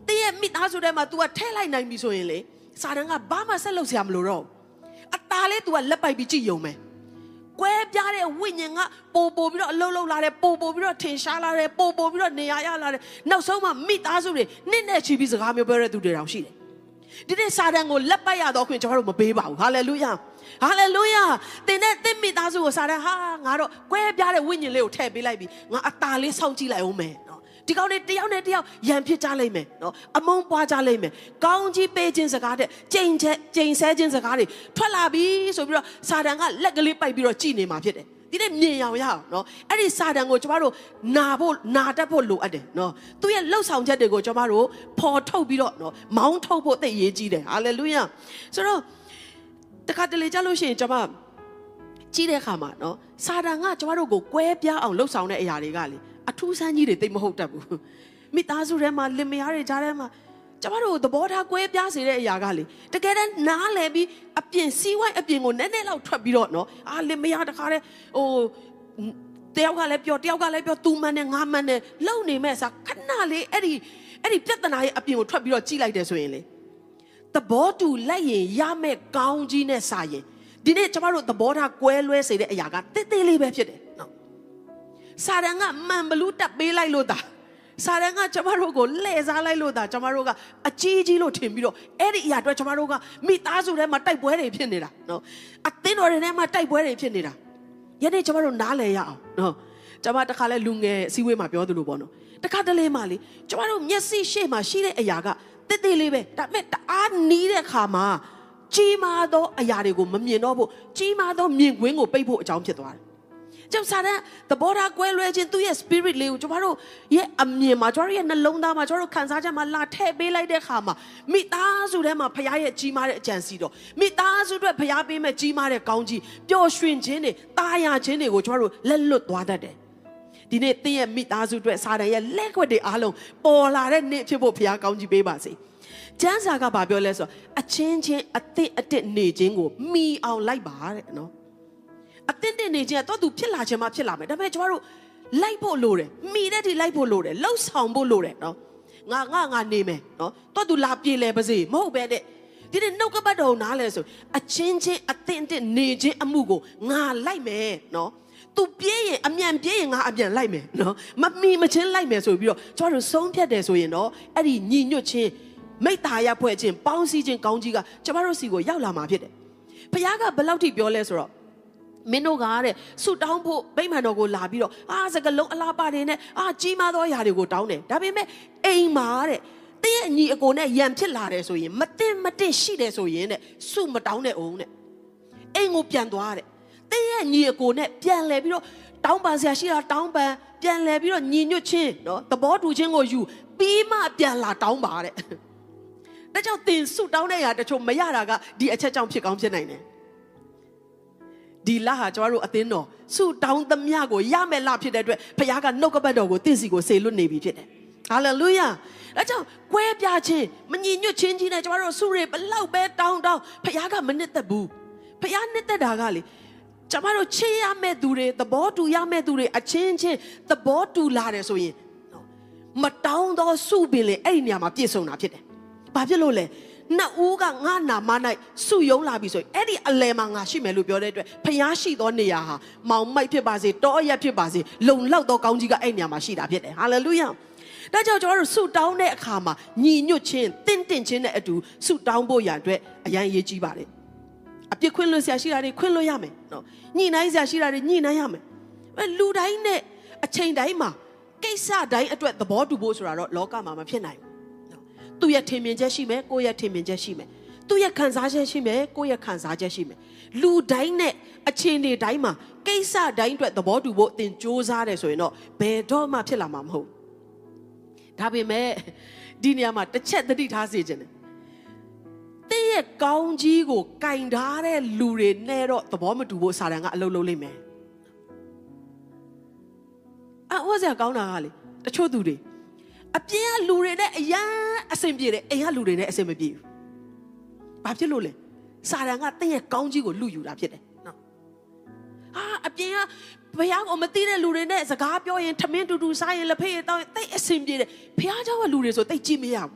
တည့်ရဲ့မိသားစုထဲမှာ तू ကထဲလိုက်နိုင်ပြီဆိုရင်လေစာရန်ကဘာမှဆက်လုပ်စရာမလိုတော့အသားလေး तू ကလက်ပိုက်ပြီးကြည့်ယုံမယ် ကွဲပြားတဲ့ဝိညာဉ်ကပို့ပို့ပြီးတော့အလုံးလုံးလာတယ်ပို့ပို့ပြီးတော့ထင်ရှားလာတယ်ပို့ပို့ပြီးတော့နေရာရလာတယ်နောက်ဆုံးမှမိသားစုတွေနစ်နဲ့ချီပြီးစကားမျိုးပြောတဲ့သူတွေတောင်ရှိတယ်ဒီနေ့စာတန်ကိုလက်ပတ်ရတော့ခွင့်ကျွန်တော်တို့မပေးပါဘူးဟာလေလုယာဟာလေလုယာတင်တဲ့တင်မိသားစုကိုစာတန်ဟာငါတော့ကွဲပြားတဲ့ဝိညာဉ်လေးကိုထည့်ပေးလိုက်ပြီငါအตาလေးစောင့်ကြည့်လိုက်အောင်မယ်နော် ဒီကောင်းလေးတယောက်နဲ့တယောက်ရံဖြစ်ကြလိမ့်မယ်နော်အမုန်းပွားကြလိမ့်မယ်ကောင်းကြီးပေးခြင်းစကားတဲ့ကြိမ်ချက်ကြိမ်ဆဲခြင်းစကားတွေထွက်လာပြီဆိုပြီးတော့စာတန်ကလက်ကလေးပိုက်ပြီးတော့ကြည်နေမှာဖြစ်တယ်ဒီနေ့မြင်ရအောင်ရအောင်နော်အဲ့ဒီစာတန်ကိုကျမတို့နာဖို့နာတတ်ဖို့လိုအပ်တယ်နော်သူရဲ့လှုပ်ဆောင်ချက်တွေကိုကျမတို့ဖော်ထုတ်ပြီးတော့နော်မောင်းထုတ်ဖို့သိရေးကြီးတယ်ဟာလေလုယာဆိုတော့တခါတလေကြလို့ရှိရင်ကျမကြီးတဲ့အခါမှာနော်စာတန်ကကျမတို့ကိုကွဲပြားအောင်လှုပ်ဆောင်တဲ့အရာတွေကလေ အထူးဆန်းကြီးတွေသိမဟုတ်တတ်ဘူးမိသားစုထဲမှာလင်မယားတွေကြားထဲမှာကျမတို့သဘောထားကွဲပြားစေတဲ့အရာကလေတကယ်တမ်းနားလည်ပြီးအပြင်စီးဝိုင်းအပြင်ကိုနည်းနည်းလောက်ထွက်ပြီးတော့နော်အာလင်မယားတခါတည်းဟိုတယောက်ကလည်းပြောတယောက်ကလည်းပြောသူမှန်နဲ့ငါမှန်နဲ့လုံနေမဲ့စားခဏလေးအဲ့ဒီအဲ့ဒီပြဿနာရဲ့အပြင်ကိုထွက်ပြီးတော့ကြည့်လိုက်တယ်ဆိုရင်လေသဘောတူလိုက်ရင်ရမဲ့ကောင်းကြီးနဲ့စာရင်ဒီနေ့ကျမတို့သဘောထားကွဲလွဲစေတဲ့အရာကတိတ်တိတ်လေးပဲဖြစ်တယ်နော် စာရန်ကမှန်ဘလူးတက်ပေးလိုက်လို့တာစာရန်ကကျမတို့ကိုလှည့်စားလိုက်လို့တာကျမတို့ကအကြီးကြီးလို့ထင်ပြီးတော့အဲ့ဒီအရာအတွက်ကျမတို့ကမိသားစုထဲမှာတိုက်ပွဲတွေဖြစ်နေတာနော်အသင်းတော်တွေထဲမှာတိုက်ပွဲတွေဖြစ်နေတာယနေ့ကျမတို့နားလည်ရအောင်နော်ကျမတခါလဲလူငယ်အစည်းအဝေးမှာပြောသလိုပေါ့နော်တခါတလေမှလေကျမတို့မျက်စိရှေ့မှာရှိတဲ့အရာကတိတ်တိတ်လေးပဲဒါပေမဲ့တအားနီးတဲ့ခါမှာကြီးမားသောအရာတွေကိုမမြင်တော့ဖို့ကြီးမားသောမြင်ကွင်းကိုပိတ်ဖို့အကြောင်းဖြစ်သွားတယ် ကျောင်းစားတဲ့သဘောထားကွဲလွဲခြင်းသူ့ရဲ့ spirit လေးကိုကျမတို့ရဲ့အမြင်မှာကျမတို့ရဲ့နှလုံးသားမှာကျမတို့ခံစားချက်မှာလာထည့်ပေးလိုက်တဲ့အခါမှာမိသားစုထဲမှာဖခင်ရဲ့ကြီးမားတဲ့အကြံစီတော်မိသားစုအတွက်ဖခင်ပေးမဲ့ကြီးမားတဲ့ကောင်းကြီးပျော်ရွှင်ခြင်းတွေတာယာခြင်းတွေကိုကျမတို့လက်လွတ်သွားတတ်တယ်ဒီနေ့သင်ရဲ့မိသားစုအတွက်စာတန်ရဲ့လက်ခွက်တွေအားလုံးပေါ်လာတဲ့နေ့ဖြစ်ဖို့ဖခင်ကောင်းကြီးပေးပါစေကျမ်းစာကဘာပြောလဲဆိုတော့အချင်းချင်းအသင့်အတစ်နေခြင်းကိုမိအောင်လိုက်ပါတဲ့နော် အသင့်တင်နေခြင်းကတော့သူဖြစ်လာခြင်းမှဖြစ်လာမယ်ဒါပေမဲ့ကျမတို့လိုက်ဖို့လိုတယ်မိတဲ့ဒီလိုက်ဖို့လိုတယ်လှုပ်ဆောင်ဖို့လိုတယ်နော်ငါငါငါနေမယ်နော်တော့သူလာပြေလဲပါစေမဟုတ်ပဲတဲ့ဒီနေ့နှုတ်ကပတ်တော်နားလဲဆိုအချင်းချင်းအသင့်တင်နေခြင်းအမှုကိုငါလိုက်မယ်နော်သူပြေးရင်အမြန်ပြေးရင်ငါအမြန်လိုက်မယ်နော်မမီမချင်းလိုက်မယ်ဆိုပြီးတော့ကျမတို့ဆုံးဖြတ်တယ်ဆိုရင်တော့အဲ့ဒီညီညွတ်ခြင်းမိတ္တာရဖွဲ့ခြင်းပေါင်းစည်းခြင်းကောင်းကြီးကကျမတို့စီကိုရောက်လာမှာဖြစ်တယ်ဘုရားကဘယ်လောက်ထိပြောလဲဆိုတော့ မင်းတို့ကတဲ့ဆုတောင်းဖို့ဗိမာန်တော်ကိုလာပြီးတော့အာစကလုံးအလားပါတွေနဲ့အာကြီးမားသောຢာတွေကိုတောင်းတယ်ဒါပေမဲ့အိမ်မှာတဲ့တင်းရဲ့ညီအကိုနဲ့ရံဖြစ်လာတယ်ဆိုရင်မတင်မတင်ရှိတယ်ဆိုရင်တဲ့ဆုမတောင်းတဲ့အောင်တဲ့အိမ်ကိုပြန်သွားတဲ့တင်းရဲ့ညီအကိုနဲ့ပြန်လဲပြီးတော့တောင်းပန်ဆရာရှိတာတောင်းပန်ပြန်လဲပြီးတော့ညီညွတ်ခြင်းနော်သဘောတူခြင်းကိုယူပြီးမှပြန်လာတောင်းပါတဲ့ဒါကြောင့်တင်ဆုတောင်းတဲ့ຢာတချို့မရတာကဒီအချက်ကြောင့်ဖြစ်ကောင်းဖြစ်နိုင်တယ် ဒီလဟာကျမတို့အသင်းတော်ဆုတောင်းသမျှကိုရမယ်လဖြစ်တဲ့အတွက်ဘုရားကနှုတ်ကပတ်တော်ကိုတင့်စီကိုဆေလွတ်နေပြီဖြစ်တယ်ဟာလေလုယာအဲကြောင့်ကွဲပြားခြင်းမညီညွတ်ခြင်းကြီးနဲ့ကျမတို့ဆုတွေဘလောက်ပဲတောင်းတောင်းဘုရားကမနစ်သက်ဘူးဘုရားနစ်သက်တာကလေကျမတို့ချင်းရမဲ့သူတွေသဘောတူရမဲ့သူတွေအချင်းချင်းသဘောတူလာတယ်ဆိုရင်မတောင်းတော့ဆုပင်လေအဲ့ဒီနေရာမှာပြည့်စုံတာဖြစ်တယ်ဘာဖြစ်လို့လဲ နှစ်ဦးကငါနာမ၌စုယုံလာပြီဆိုရင်အဲ့ဒီအလယ်မှာငါရှိမယ်လို့ပြောတဲ့အတွက်ဖျားရှိသောနေရာဟာမောင်မိုက်ဖြစ်ပါစေတောအရက်ဖြစ်ပါစေလုံလောက်သောကောင်းကြီးကအဲ့နေရာမှာရှိတာဖြစ်တယ်ဟာလေလုယာဒါကြောင့်ကျွန်တော်တို့ဆုတောင်းတဲ့အခါမှာညီညွတ်ခြင်းတင့်တင့်ခြင်းနဲ့အတူဆုတောင်းဖို့ရအတွက်အရန်ရေးကြီးပါတယ်အပြစ်ခွင့်လွှတ်ဆရာရှိတာတွေခွင့်လွှတ်ရမယ်နော်ညှိနှိုင်းဆရာရှိတာတွေညှိနှိုင်းရမယ်အဲလူတိုင်းနဲ့အချိန်တိုင်းမှာကိစ္စတိုင်းအတွက်သဘောတူဖို့ဆိုတာတော့လောကမှာမဖြစ်နိုင်ဘူး သူ့ရဲ့ထင်မြင်ချက်ရှိမယ်ကိုယ့်ရဲ့ထင်မြင်ချက်ရှိမယ်သူ့ရဲ့ခံစားချက်ရှိမယ်ကိုယ့်ရဲ့ခံစားချက်ရှိမယ်လူတိုင်းနဲ့အခြေအနေတိုင်းမှာကိစ္စတိုင်းအတွက်သဘောတူဖို့အင်စူးစမ်းတယ်ဆိုရင်တော့ဘယ်တော့မှဖြစ်လာမှာမဟုတ်ဒါပေမဲ့ဒီနေရာမှာတစ်ချက်သတိထားစေချင်တယ်တဲ့ရဲ့ကောင်းကြီးကိုကင်ထားတဲ့လူတွေနဲ့တော့သဘောမတူဖို့စာတန်ကအလုပ်လုပ်လိမ့်မယ်အဝါစရာကောင်းတာကလေတချို့သူတွေ အပြင်ကလူတွေနဲ့အရန်အဆင်ပြေတယ်အိမ်ကလူတွေနဲ့အဆင်မပြေဘူး။ဘာဖြစ်လို့လဲ။စာတန်ကတင့်ရဲ့ကောင်းကြီးကိုလူယူတာဖြစ်တယ်နော်။ဟာအပြင်ကဘုရားကိုမသိတဲ့လူတွေနဲ့စကားပြောရင်ထမင်းတူတူစားရင်လက်ဖေးတောင်းတိတ်အဆင်ပြေတယ်။ဘုရားเจ้าကလူတွေဆိုတိတ်ကြည့်မရဘူး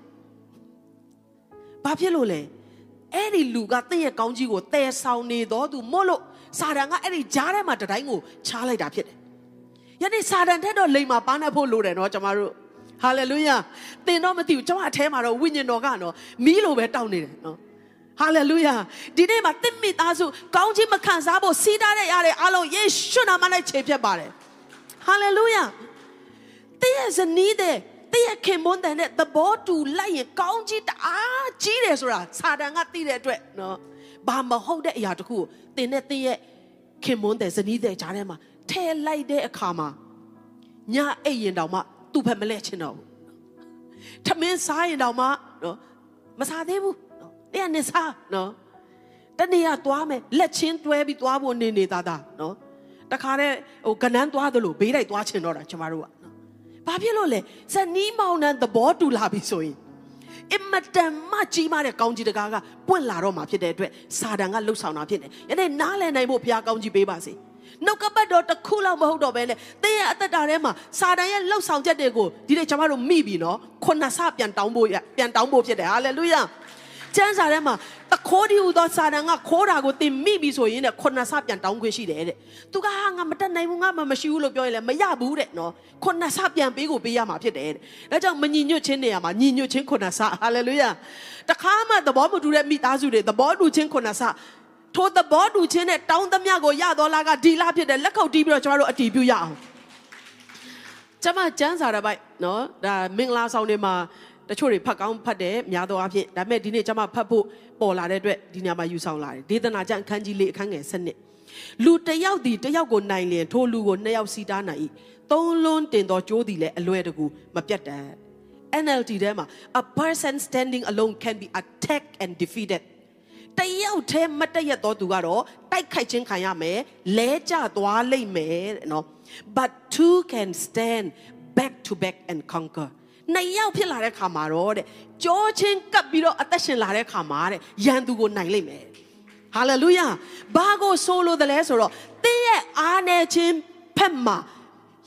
။ဘာဖြစ်လို့လဲ။အဲ့ဒီလူကတင့်ရဲ့ကောင်းကြီးကိုတည်ဆောင်နေတော့သူမို့လို့စာတန်ကအဲ့ဒီကြားထဲမှာတတိုင်းကိုချားလိုက်တာဖြစ်တယ်။ယနေ့စာတန်ထက်တော့လိမ်မာပန်းနေဖို့လိုတယ်နော်ကျမတို့။ ဟာလေလုယာသင်တော့မသိဘူးကျွန်မအထဲမှာတော့ဝိညာဉ်တော်ကနော်မီးလိုပဲတောက်နေတယ်နော်ဟာလေလုယာဒီနေ့မှာသင်မိသားစုကောင်းခြင်းမခံစားဖို့စီးတားတဲ့ရတဲ့အားလုံးယေရှုနာမနဲ့ခြေဖြတ်ပါတယ်ဟာလေလုယာတည့်ရဲ့ဇနီးတဲ့တည့်ရဲ့ခင်မွန်းတဲ့သဘောတူလိုက်ရင်ကောင်းကြီးတအားကြီးတယ်ဆိုတာစာတန်ကသိတဲ့အတွက်နော်ဘာမဟုတ်တဲ့အရာတခုကိုသင်နဲ့တည့်ရဲ့ခင်မွန်းတဲ့ဇနီးတဲ့ကြားထဲမှာထဲလိုက်တဲ့အခါမှာညအိပ်ရင်တောင်မှ သူ့ဘက်မလဲချင်တော့ဘူးထမင်းစားရင်တော့မှနော်မစားသေးဘူးနော်တရားနဲ့စားနော်တနေ့ကသွားမယ်လက်ချင်းတွဲပြီးသွားဖို့နေနေသားသားနော်တခါတည်းဟိုကနန်းသွားသလိုဘေးတိုက်သွားချင်တော့တာကျမတို့ကနော်ဘာဖြစ်လို့လဲဇနီးမောင်နှံသဘောတူလာပြီဆိုရင်အင်မတန်မှကြီးမားတဲ့ကောင်းကြီးတကားကပွင့်လာတော့မှာဖြစ်တဲ့အတွက်စာတန်ကလှုပ်ဆောင်တာဖြစ်တယ်။ယနေ့နားလည်နိုင်ဖို့ဘုရားကောင်းကြီးပေးပါစေ။ နှုတ်ကပတ်တော်တစ်ခုလောက်မဟုတ်တော့ဘဲနဲ့တင်းရဲ့အသက်တာထဲမှာစာတန်ရဲ့လှုပ်ဆောင်ချက်တွေကိုဒီနေ့ကျွန်တော်တို့မိပြီနော်ခုနဆပြန်တောင်းဖို့ပြန်တောင်းဖို့ဖြစ်တယ်ဟာလေလုယာ။ကျမ်းစာထဲမှာတခိုးဒီဟူသောစာတန်ကခိုးတာကိုတင်မိပြီဆိုရင်တဲ့ခုနဆပြန်တောင်းခွင့်ရှိတယ်တဲ့သူကဟာငါမတက်နိုင်ဘူးငါမမရှိဘူးလို့ပြောရင်လည်းမရဘူးတဲ့နော်ခုနဆပြန်ပေးကိုပေးရမှာဖြစ်တယ်တဲ့ဒါကြောင့်မညီညွတ်ခြင်းနေရာမှာညီညွတ်ခြင်းခုနဆဟာလေလုယာတခါမှသဘောမတူတဲ့မိသားစုတွေသဘောတူခြင်းခုနဆ ထိုသဘောတူခြင်းနဲ့တောင်းသမျှကိုရတော်လာကဒီလားဖြစ်တယ်လက်ခုပ်တီးပြီးတော့ကျွန်တော်တို့အတီးပြုရအောင်ကျမကျမ်းစာတစ်ပိုက်နော်ဒါမင်္ဂလာဆောင်တွေမှာတချို့တွေဖတ်ကောင်းဖတ်တယ်များသောအားဖြင့်ဒါပေမဲ့ဒီနေ့ကျွန်မဖတ်ဖို့ပေါ်လာတဲ့အတွက်ဒီညမှာယူဆောင်လာတယ်ဒေသနာကျမ်းအခန်းကြီးလေးအခန်းငယ်7လူတယောက်ဒီတယောက်ကိုနိုင်လျင်ထိုလူကိုနှစ်ယောက်စီတားနိုင်၏သုံးလွန်းတင်သောကြိုးသည်လည်းအလွယ်တကူမပြတ်တတ် NLT ထဲမှာ a person standing alone can be attacked and defeated တယောက်တည်းမတည့်ရတော့သူကတော့တိုက်ခိုက်ခြင်းခံရမယ်လဲကျသွားလိမ့်မယ်တဲ့နော် but two can stand back to back and conquer နှစ်ယောက်ဖြစ်လာတဲ့ခါမှာတော့တဲ့ကြောချင်းကပ်ပြီးတော့အသက်ရှင်လာတဲ့ခါမှာတဲ့ရန်သူကိုနိုင်လိမ့်မယ်ဟာလေလုယာဘာကိုဆိုလိုတယ်လဲဆိုတော့တင်းရဲ့အားနေခြင်းဖက်မှာ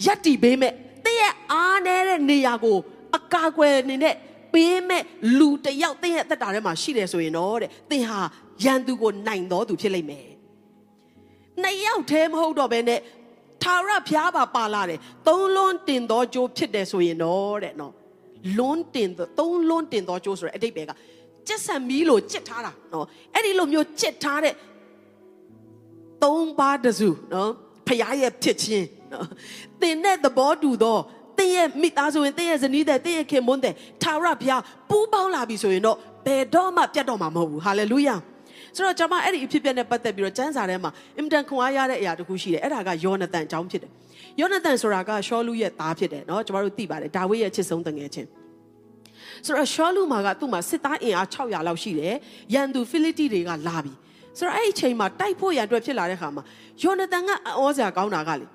ယက်တီပေးမဲ့တင်းရဲ့အားနေတဲ့နေရာကိုအကာအကွယ်နေနဲ့ ပေးမဲ့လူတယောက်တင်းရဲ့အသက်တာထဲမှာရှိတယ်ဆိုရင်တော့တဲ့တင်းဟာရန်သူကိုနိုင်တော်သူဖြစ်လိမ့်မယ်နှစ်ယောက်တည်းမဟုတ်တော့ဘဲနဲ့ထာဝရဘုရားပါပါလာတယ်သုံးလုံးတင်သောကြိုးဖြစ်တယ်ဆိုရင်တော့တဲ့နော်လွန်းတင်သုံးလွန်းတင်သောကြိုးဆိုတဲ့အတိတ်ပဲကကြက်ဆံမီးလို့ကြစ်ထားတာနော်အဲ့ဒီလိုမျိုးကြစ်ထားတဲ့သုံးပါးတစုနော်ဖရားရဲ့ဖြစ်ချင်းနော်တင်တဲ့သဘောတူသော တင်းရဲ့မိသားစုဝင်တင်းရဲ့ဇနီးတဲ့တင်းရဲ့ခင်မွန်းတဲ့ထာဝရဘုရားပူးပေါင်းလာပြီဆိုရင်တော့ဘယ်တော့မှပြတ်တော့မှာမဟုတ်ဘူးဟာလေလုယာဆိုတော့ကျွန်မအဲ့ဒီအဖြစ်ပြက်နဲ့ပတ်သက်ပြီးတော့ကျမ်းစာထဲမှာအင်မတန်ခွန်အားရတဲ့အရာတစ်ခုရှိတယ်အဲ့ဒါကယောနသန်အကြောင်းဖြစ်တယ်ယောနသန်ဆိုတာကရှောလူရဲ့သားဖြစ်တယ်เนาะကျွန်တော်တို့သိပါတယ်ဒါဝိဒ်ရဲ့ချစ်ဆုံးတငယ်ချင်းဆိုတော့ရှောလူမှာကသူ့မှာစစ်သားအင်အား600လောက်ရှိတယ်ရန်သူဖိလိတိတွေကလာပြီဆိုတော့အဲ့ဒီအချိန်မှာတိုက်ဖို့ရန်အတွက်ဖြစ်လာတဲ့ခါမှာယောနသန်ကအောစရာကောင်းတာကလေ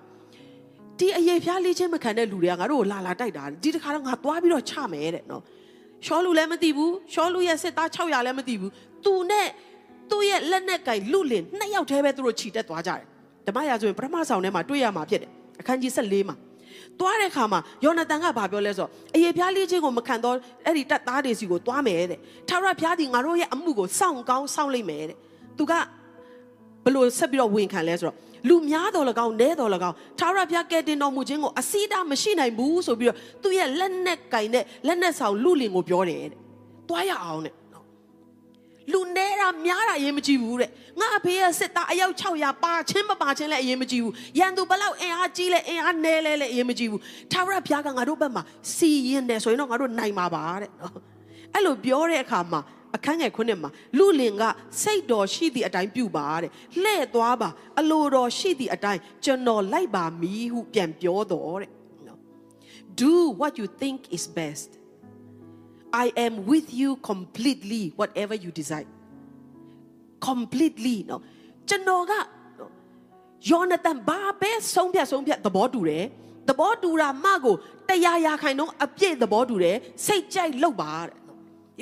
ဒီအယေဖျားလေးချင်းမခံတဲ့လူတွေကငါတို့ကိုလာလာတိုက်တာဒီတခါတော့ငါသွားပြီးတော့ချမယ်တဲ့နော်ရှောလူလည်းမသိဘူးရှောလူရဲ့စစ်သား600လည်းမသိဘူးသူနဲ့သူ့ရဲ့လက်နဲ့ကင်လူလင်နှစ်ယောက်တည်းပဲသူတို့ခြိတက်သွားကြတယ်ဓမ္မရာဆိုရင်ပထမဆောင်ထဲမှာတွေ့ရမှာဖြစ်တယ်အခန်းကြီး14မှာသွားတဲ့ခါမှာယောနသန်ကဘာပြောလဲဆိုတော့အယေဖျားလေးချင်းကိုမခံတော့အဲ့ဒီတပ်သားတွေစီကိုသွားမယ်တဲ့ထာဝရဘုရားဒီငါတို့ရဲ့အမှုကိုစောင့်ကောင်းစောင့်လိုက်မယ်တဲ့သူကဘလို့ဆက်ပြီးတော့ဝင်ခံလဲဆိုတော့ လူများတော်၎င်းနဲတော်၎င်းထာဝရဘုရားကဲတင်တော်မူခြင်းကိုအစီတာမရှိနိုင်ဘူးဆိုပြီးတော့သူ့ရဲ့လက်နဲ့ကင်တဲ့လက်နဲ့ဆောင်လူလင်ကိုပြောတယ်တဲ့သွားရအောင်တဲ့လူနဲတာများတာအရင်မကြည့်ဘူးတဲ့ငါအဖေရဲ့စစ်သားအယောက်600ပါချင်းမပါချင်းလည်းအရင်မကြည့်ဘူးရန်သူဘလောက်အင်အားကြီးလဲအင်အားနဲလဲလည်းအရင်မကြည့်ဘူးထာဝရဘုရားကငါတို့ဘက်မှာစီရင်တယ်ဆိုရင်တော့ငါတို့နိုင်မှာပါတဲ့နော်အဲ့လိုပြောတဲ့အခါမှာ အခန်းငယ်ခုနှစ်မှာလူလင်ကစိတ်တော်ရှိသည့်အတိုင်းပြုပါတဲ့လှဲ့သွားပါအလိုတော်ရှိသည့်အတိုင်းကျွန်တော်လိုက်ပါမည်ဟုပြန်ပြောတော်တဲ့နော် do what you think is best I am with you completely whatever you decide completely နော်ကျွန်တော်ကယောနသန်ဘာပဲဆုံးဖြတ်ဆုံးဖြတ်သဘောတူတယ်သဘောတူတာမကိုတရားရာခိုင်တော့အပြည့်သဘောတူတယ်စိတ်ကြိုက်လုပ်ပါတဲ့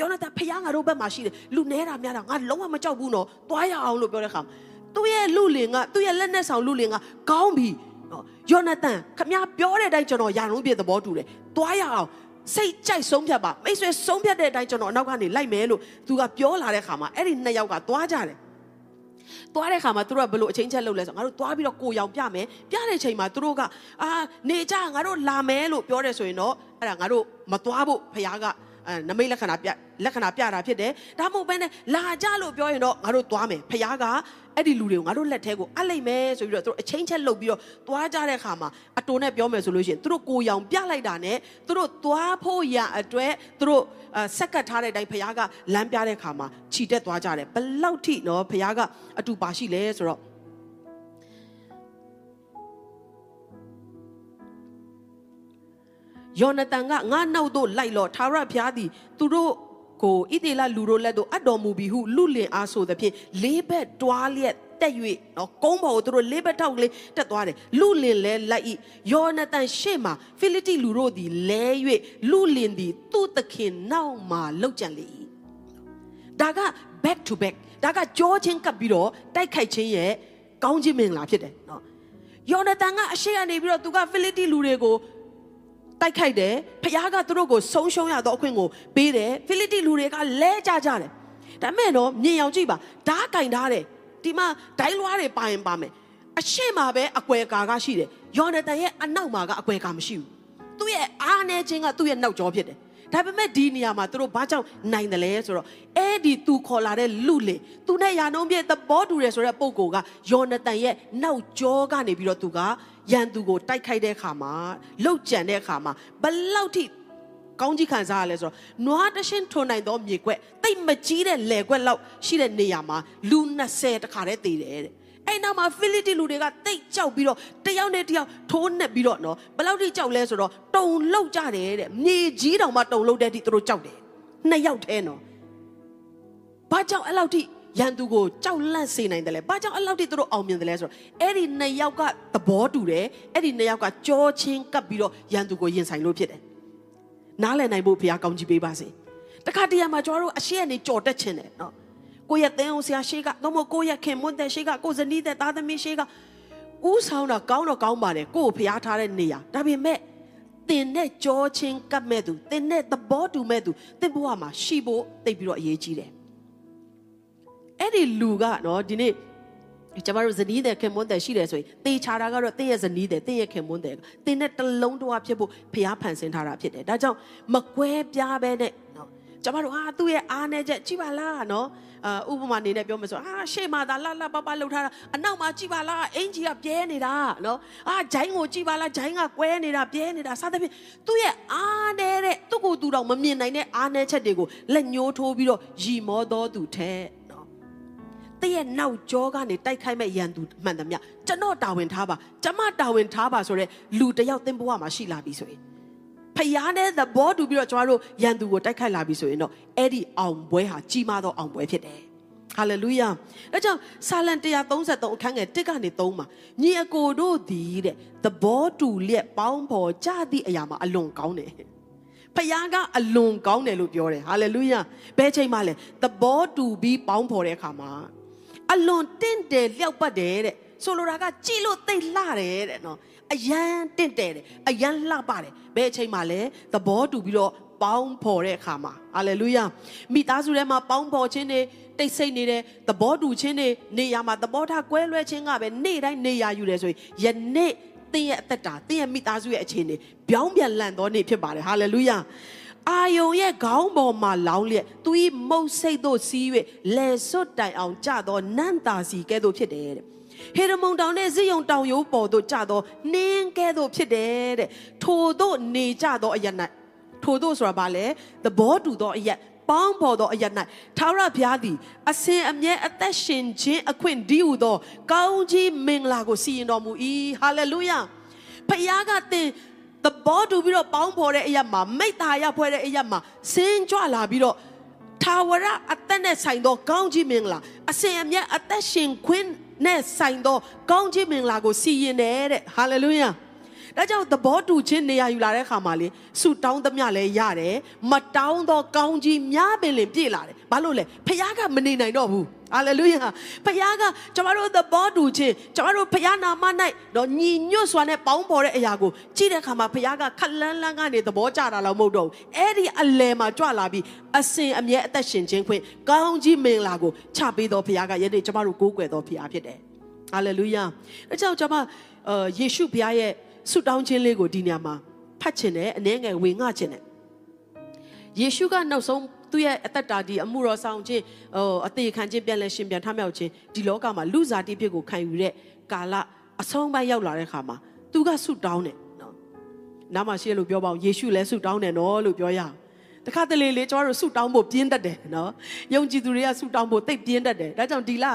ယောနသန်ဖခင်ငါတို့ဘက်မှာရှိတယ်လူနဲတာများတာငါလုံးဝမကြောက်ဘူးနော်သွားရအောင်လို့ပြောတဲ့ခါသူ့ရဲ့လူလင်ကသူ့ရဲ့လက်နဲ့ဆောင်လူလင်ကကောင်းပြီနော်ယောနသန်ခမပြောတဲ့အတိုင်းကျွန်တော်ယာလုံးပြည့်သဘောတူတယ်သွားရအောင်စိတ်ကြိုက်ဆုံးဖြတ်ပါမိတ်ဆွေဆုံးဖြတ်တဲ့အတိုင်းကျွန်တော်အနောက်ကနေလိုက်မယ်လို့သူကပြောလာတဲ့ခါမှာအဲ့ဒီနှစ်ယောက်ကသွားကြတယ်သွားတဲ့ခါမှာသူတို့ကဘလို့အချင်းချက်လုပ်လဲဆိုငါတို့သွားပြီးတော့ကိုရောင်ပြမယ်ပြတဲ့ချိန်မှာသူတို့ကအာနေကြငါတို့လာမယ်လို့ပြောတယ်ဆိုရင်တော့အဲ့ဒါငါတို့မသွားဖို့ဖခင်ကအဲ နမိတ်လက္ခဏာပြလက္ခဏာပြတာဖြစ်တယ်ဒါမှမဟုတ်ဘဲနဲ့လာကြလို့ပြောရင်တော့ငါတို့သွားမယ်ဖခင်ကအဲ့ဒီလူတွေကိုငါတို့လက်ထဲကိုအပ်လိုက်မယ်ဆိုပြီးတော့သူတို့အချင်းချက်လုပ်ပြီးတော့သွားကြတဲ့ခါမှာအတူနဲ့ပြောမယ်ဆိုလို့ရှိရင်သူတို့ကိုရောင်ပြလိုက်တာနဲ့သူတို့သွားဖို့ရအတွက်သူတို့ဆက်ကတ်ထားတဲ့အတိုင်းဖခင်ကလမ်းပြတဲ့ခါမှာခြိတက်သွားကြတယ်ဘလောက်ထိနော်ဖခင်ကအတူပါရှိလဲဆိုတော့ ယောနသန်ကငါနောက်သို့လိုက်လော့ထာဝရဘုရားသည်သူတို့ကိုဣသေလလူတို့လက်သို့အပ်တော်မူပြီဟုလူလင်အားဆိုသဖြင့်လေးဘက်တွားလျက်တက်၍နော်ကုန်းပေါ်ကိုသူတို့လေးဘက်ထောက်ကလေးတက်သွားတယ်လူလင်လဲလိုက်ဤယောနသန်ရှေ့မှာဖိလိတိလူတို့သည်လဲ၍လူလင်သည်သူ့သခင်နောက်မှာလောက်ကြံလေ၏ဒါက back to back ဒါကကြောချင်းကပ်ပြီးတော့တိုက်ခိုက်ခြင်းရဲ့ကောင်းခြင်းမင်္ဂလာဖြစ်တယ်နော်ယောနသန်ကအရှိကနေပြီးတော့သူကဖိလိတိလူတွေကို တိုက်ခိုက်တယ်ဖခင်ကသူတို့ကိုဆုံးရှုံးရတော့အခွင့်ကိုပေးတယ်ဖိလိတိလူတွေကလဲကြကြတယ်ဒါမဲ့တော့မြင်အောင်ကြည့်ပါဓာတ်ကင်ထားတယ်ဒီမှာဒိုင်းလွားတွေပါရင်ပါမယ်အရှိမပဲအကွယ်ကာကရှိတယ်ယောနသန်ရဲ့အနောက်မှာကအကွယ်ကာမရှိဘူးသူ့ရဲ့အားနေခြင်းကသူ့ရဲ့နောက်ကျောဖြစ်တယ်ဒါပေမဲ့ဒီနေရာမှာသူတို့ဘာကြောင့်နိုင်တယ်လဲဆိုတော့အဲ့ဒီသူခေါ်လာတဲ့လူလေသူနဲ့ယာနှုံးပြည့်သဘောတူတယ်ဆိုတဲ့ပုံကိုကယောနသန်ရဲ့နောက်ကျောကနေပြီးတော့သူက ရန်သူကိုတိုက်ခိုက်တဲ့အခါမှာလှုပ်ကြံတဲ့အခါမှာဘလောက်ထိကောင်းကြီးခံစားရလဲဆိုတော့နွားတရှင်းထွန်နိုင်သောမြေကွက်တိတ်မကြီးတဲ့လယ်ကွက်လောက်ရှိတဲ့နေရာမှာလူ20တခါတည်းတည်တယ်တဲ့အဲ့နောက်မှာဖိလိတိလူတွေကတိတ်ကြောက်ပြီးတော့တယောက်နဲ့တယောက်ထိုးနှက်ပြီးတော့နော်ဘယ်လောက်ထိကြောက်လဲဆိုတော့တုံလောက်ကြတယ်တဲ့မြေကြီးတောင်မှတုံလောက်တဲ့အထိသူတို့ကြောက်တယ်နှစ်ယောက်ထဲနော်ဘာကြောင့်အဲ့လောက်ထိ ရန်သူကိုကြောက်လန့်စေနိုင်တယ်လဲဘာကြောင့်အဲ့လောက်ထိသူတို့အောင်မြင်တယ်လဲဆိုတော့အဲ့ဒီနှစ်ယောက်ကသဘောတူတယ်အဲ့ဒီနှစ်ယောက်ကကြောချင်းကပ်ပြီးတော့ရန်သူကိုရင်ဆိုင်လို့ဖြစ်တယ်နားလည်နိုင်ဖို့ဘုရားကောင်းကြီးပေးပါစေတခါတရံမှာကျွန်တော်တို့အရှိကနေကြော်တက်ခြင်းတယ်နော်ကိုယ့်ရဲ့သင်းအောင်ဆရာရှိကတော့မဟုတ်ကိုယ့်ရဲ့ခင်မွန်းတဲ့ရှိကကိုယ်ဇနီးတဲ့သားသမီးရှိကဥဆောင်တာကောင်းတော့ကောင်းပါတယ်ကိုယ့်ကိုဖျားထားတဲ့နေရာဒါပေမဲ့တင်နဲ့ကြောချင်းကပ်မဲ့သူတင်နဲ့သဘောတူမဲ့သူတင်ဘဝမှာရှိဖို့တိတ်ပြီးတော့အရေးကြီးတယ် အဲ့ဒီလူကနော်ဒီနေ့ကျမတို့ဇနီးတဲ့ခင်မွန်းတဲ့ရှိတယ်ဆိုရင်တေချာတာကတော့တင်းရဲ့ဇနီးတဲ့တင်းရဲ့ခင်မွန်းတဲ့တင်းနဲ့တလုံးတဝဖြစ်ဖို့ဖျားဖန်ဆင်းထားတာဖြစ်တယ်ဒါကြောင့်မကွဲပြားပဲနဲ့နော်ကျမတို့ဟာသူ့ရဲ့အားနဲ့ချက်ကြည့်ပါလားနော်အာဥပမာအနေနဲ့ပြောမယ်ဆိုအာရှေ့မှာသာလှလှပပလှုပ်ထားတာအနောက်မှာကြည့်ပါလားအင်ကြီးကပြဲနေတာနော်အာဂျိုင်းကိုကြည့်ပါလားဂျိုင်းကကွဲနေတာပြဲနေတာစသဖြင့်သူ့ရဲ့အားနေတဲ့သူ့ကိုယ်သူတော်မမြင်နိုင်တဲ့အားနဲ့ချက်တွေကိုလက်ညှိုးထိုးပြီးတော့ရီမောတော်သူထဲနော် တည့်ရဲ့နောက်ကြောကနေတိုက်ခိုက်မဲ့ရန်သူမှန်သမျှကျွန်တော်တာဝန်ထားပါကျမတာဝန်ထားပါဆိုတော့လူတယောက်သင်ဘဝမှာရှိလာပြီဆိုရင်ဖယားနဲ့သဘောတူပြီးတော့ကျွန်တော်တို့ရန်သူကိုတိုက်ခိုက်လာပြီဆိုရင်တော့အဲ့ဒီအောင်ပွဲဟာကြီးမားသောအောင်ပွဲဖြစ်တယ်ဟာလေလုယာ။ဒါကြောင့်ဆာလံ133အခန်းငယ်1ကနေ3မှာညီအကိုတို့သည်တဲ့သဘောတူလျက်ပေါင်းဖော်ကြသည့်အရာမှာအလွန်ကောင်းတယ်။ဖခင်ကအလွန်ကောင်းတယ်လို့ပြောတယ်။ဟာလေလုယာ။ဘယ်ချိန်မှလဲသဘောတူပြီးပေါင်းဖော်တဲ့အခါမှာ အလွန်တင့်တယ်လျောက်ပတ်တယ်တဲ့။ဆိုလိုတာကကြည်လို့သိလှတယ်တဲ့နော်။အယံတင့်တယ်တယ်အယံလှပါတယ်။ဘယ်အချိန်မှလဲသဘောတူပြီးတော့ပေါင်းဖော်တဲ့အခါမှာဟာလေလုယာမိသားစုထဲမှာပေါင်းဖော်ခြင်းတွေတိတ်ဆိတ်နေတဲ့သဘောတူခြင်းတွေနေရာမှာသဘောထားကွဲလွဲခြင်းကပဲနေ့တိုင်းနေရာယူတယ်ဆိုရင်ယနေ့သင်ရဲ့အသက်တာသင်ရဲ့မိသားစုရဲ့အခြေအနေပြောင်းပြန်လန့်သောနေ့ဖြစ်ပါတယ်ဟာလေလုယာ အာယုံရဲ့ခေါင်းပေါ်မှာလောင်းလျက်သူ၏မုတ်စိတ်တို့စီး၍လဲစွတ်တိုင်အောင်ကြသောနန့်တာစီကဲ့သို့ဖြစ်တယ်တဲ့ဟေရမုန်တောင်နဲ့ဇိယုံတောင်ရိုးပေါ်သို့ကြသောနင်းကဲ့သို့ဖြစ်တယ်တဲ့ထိုတို့နေကြသောအရ၌ထိုတို့ဆိုတာဘာလဲသဘောတူသောအရက်ပေါင်းဖော်သောအရ၌ထာဝရဘုရားသည်အစဉ်အမြဲအသက်ရှင်ခြင်းအခွင့်ဒီဟုသော ကောင်းကြီးမင်္ဂလာကိုစီရင်တော်မူ၏ဟာလေလုယာဘုရားကသင် သဘောတူပြီးတော့ပေါင်းဖော်တဲ့အရာမှာမိတ္တာရဖွဲ့တဲ့အရာမှာစင်ကြွလာပြီးတော့ထာဝရအသက်နဲ့ဆိုင်သောကောင်းကြီးမင်္ဂလာအစဉ်အမြဲအသက်ရှင်ခွင့်နဲ့ဆိုင်သောကောင်းကြီးမင်္ဂလာကိုစီရင်တယ်တဲ့ဟာလေလုယာ ဒါကြောင့်သဘောတူခြင်းနေရာယူလာတဲ့ခါမှာလေဆူတောင်းသမျှလဲရတယ်မတောင်းတော့ကောင်းကြီးများပင်လင်ပြည့်လာတယ်ဘာလို့လဲဖခင်ကမနေနိုင်တော့ဘူးဟာလေလုယာဖခင်ကကျွန်တော်တို့သဘောတူခြင်းကျွန်တော်တို့ဖခင်နာမ၌တော့ညီညွတ်စွာနဲ့ပေါင်းဖော်တဲ့အရာကိုကြည့်တဲ့အခါမှာဖခင်ကခက်လန်းလန်းကနေသဘောကျတာတော့မဟုတ်တော့ဘူးအဲ့ဒီအလယ်မှာကြွလာပြီးအစဉ်အမြဲအသက်ရှင်ခြင်းခွင့်ကောင်းကြီးမင်္ဂလာကိုချပေးတော်ဖခင်ကယနေ့ကျွန်တော်တို့ကိုးကွယ်တော်ဖခင်ဖြစ်တယ်ဟာလေလုယာအဲကြောင့်ကျွန်မအာယေရှုဘုရားရဲ့ ဆုတောင်းခြင်းလေးကိုဒီနေရာမှာဖတ်ချင်တယ်အနည်းငယ်ဝင်ငှချင်တယ်ယေရှုကနောက်ဆုံးသူ့ရဲ့အသက်တာဒီအမှုတော်ဆောင်ခြင်းဟိုအသေးခံခြင်းပြန်လဲရှင်ပြန်ထမြောက်ခြင်းဒီလောကမှာလူစားတိဖြစ်ကိုခံယူတဲ့ကာလအဆုံးပိုင်းရောက်လာတဲ့ခါမှာသူကဆုတောင်းတယ်နော်နားမှာရှိလို့ပြောပါအောင်ယေရှုလည်းဆုတောင်းတယ်နော်လို့ပြောရအောင်တ ခါတလေလေကျွန်တော်တို့ဆုတောင်းဖို့ပြင်းတတ်တယ်နော်ယုံကြည်သူတွေကဆုတောင်းဖို့တိတ်ပြင်းတတ်တယ်ဒါကြောင့်ဒီလ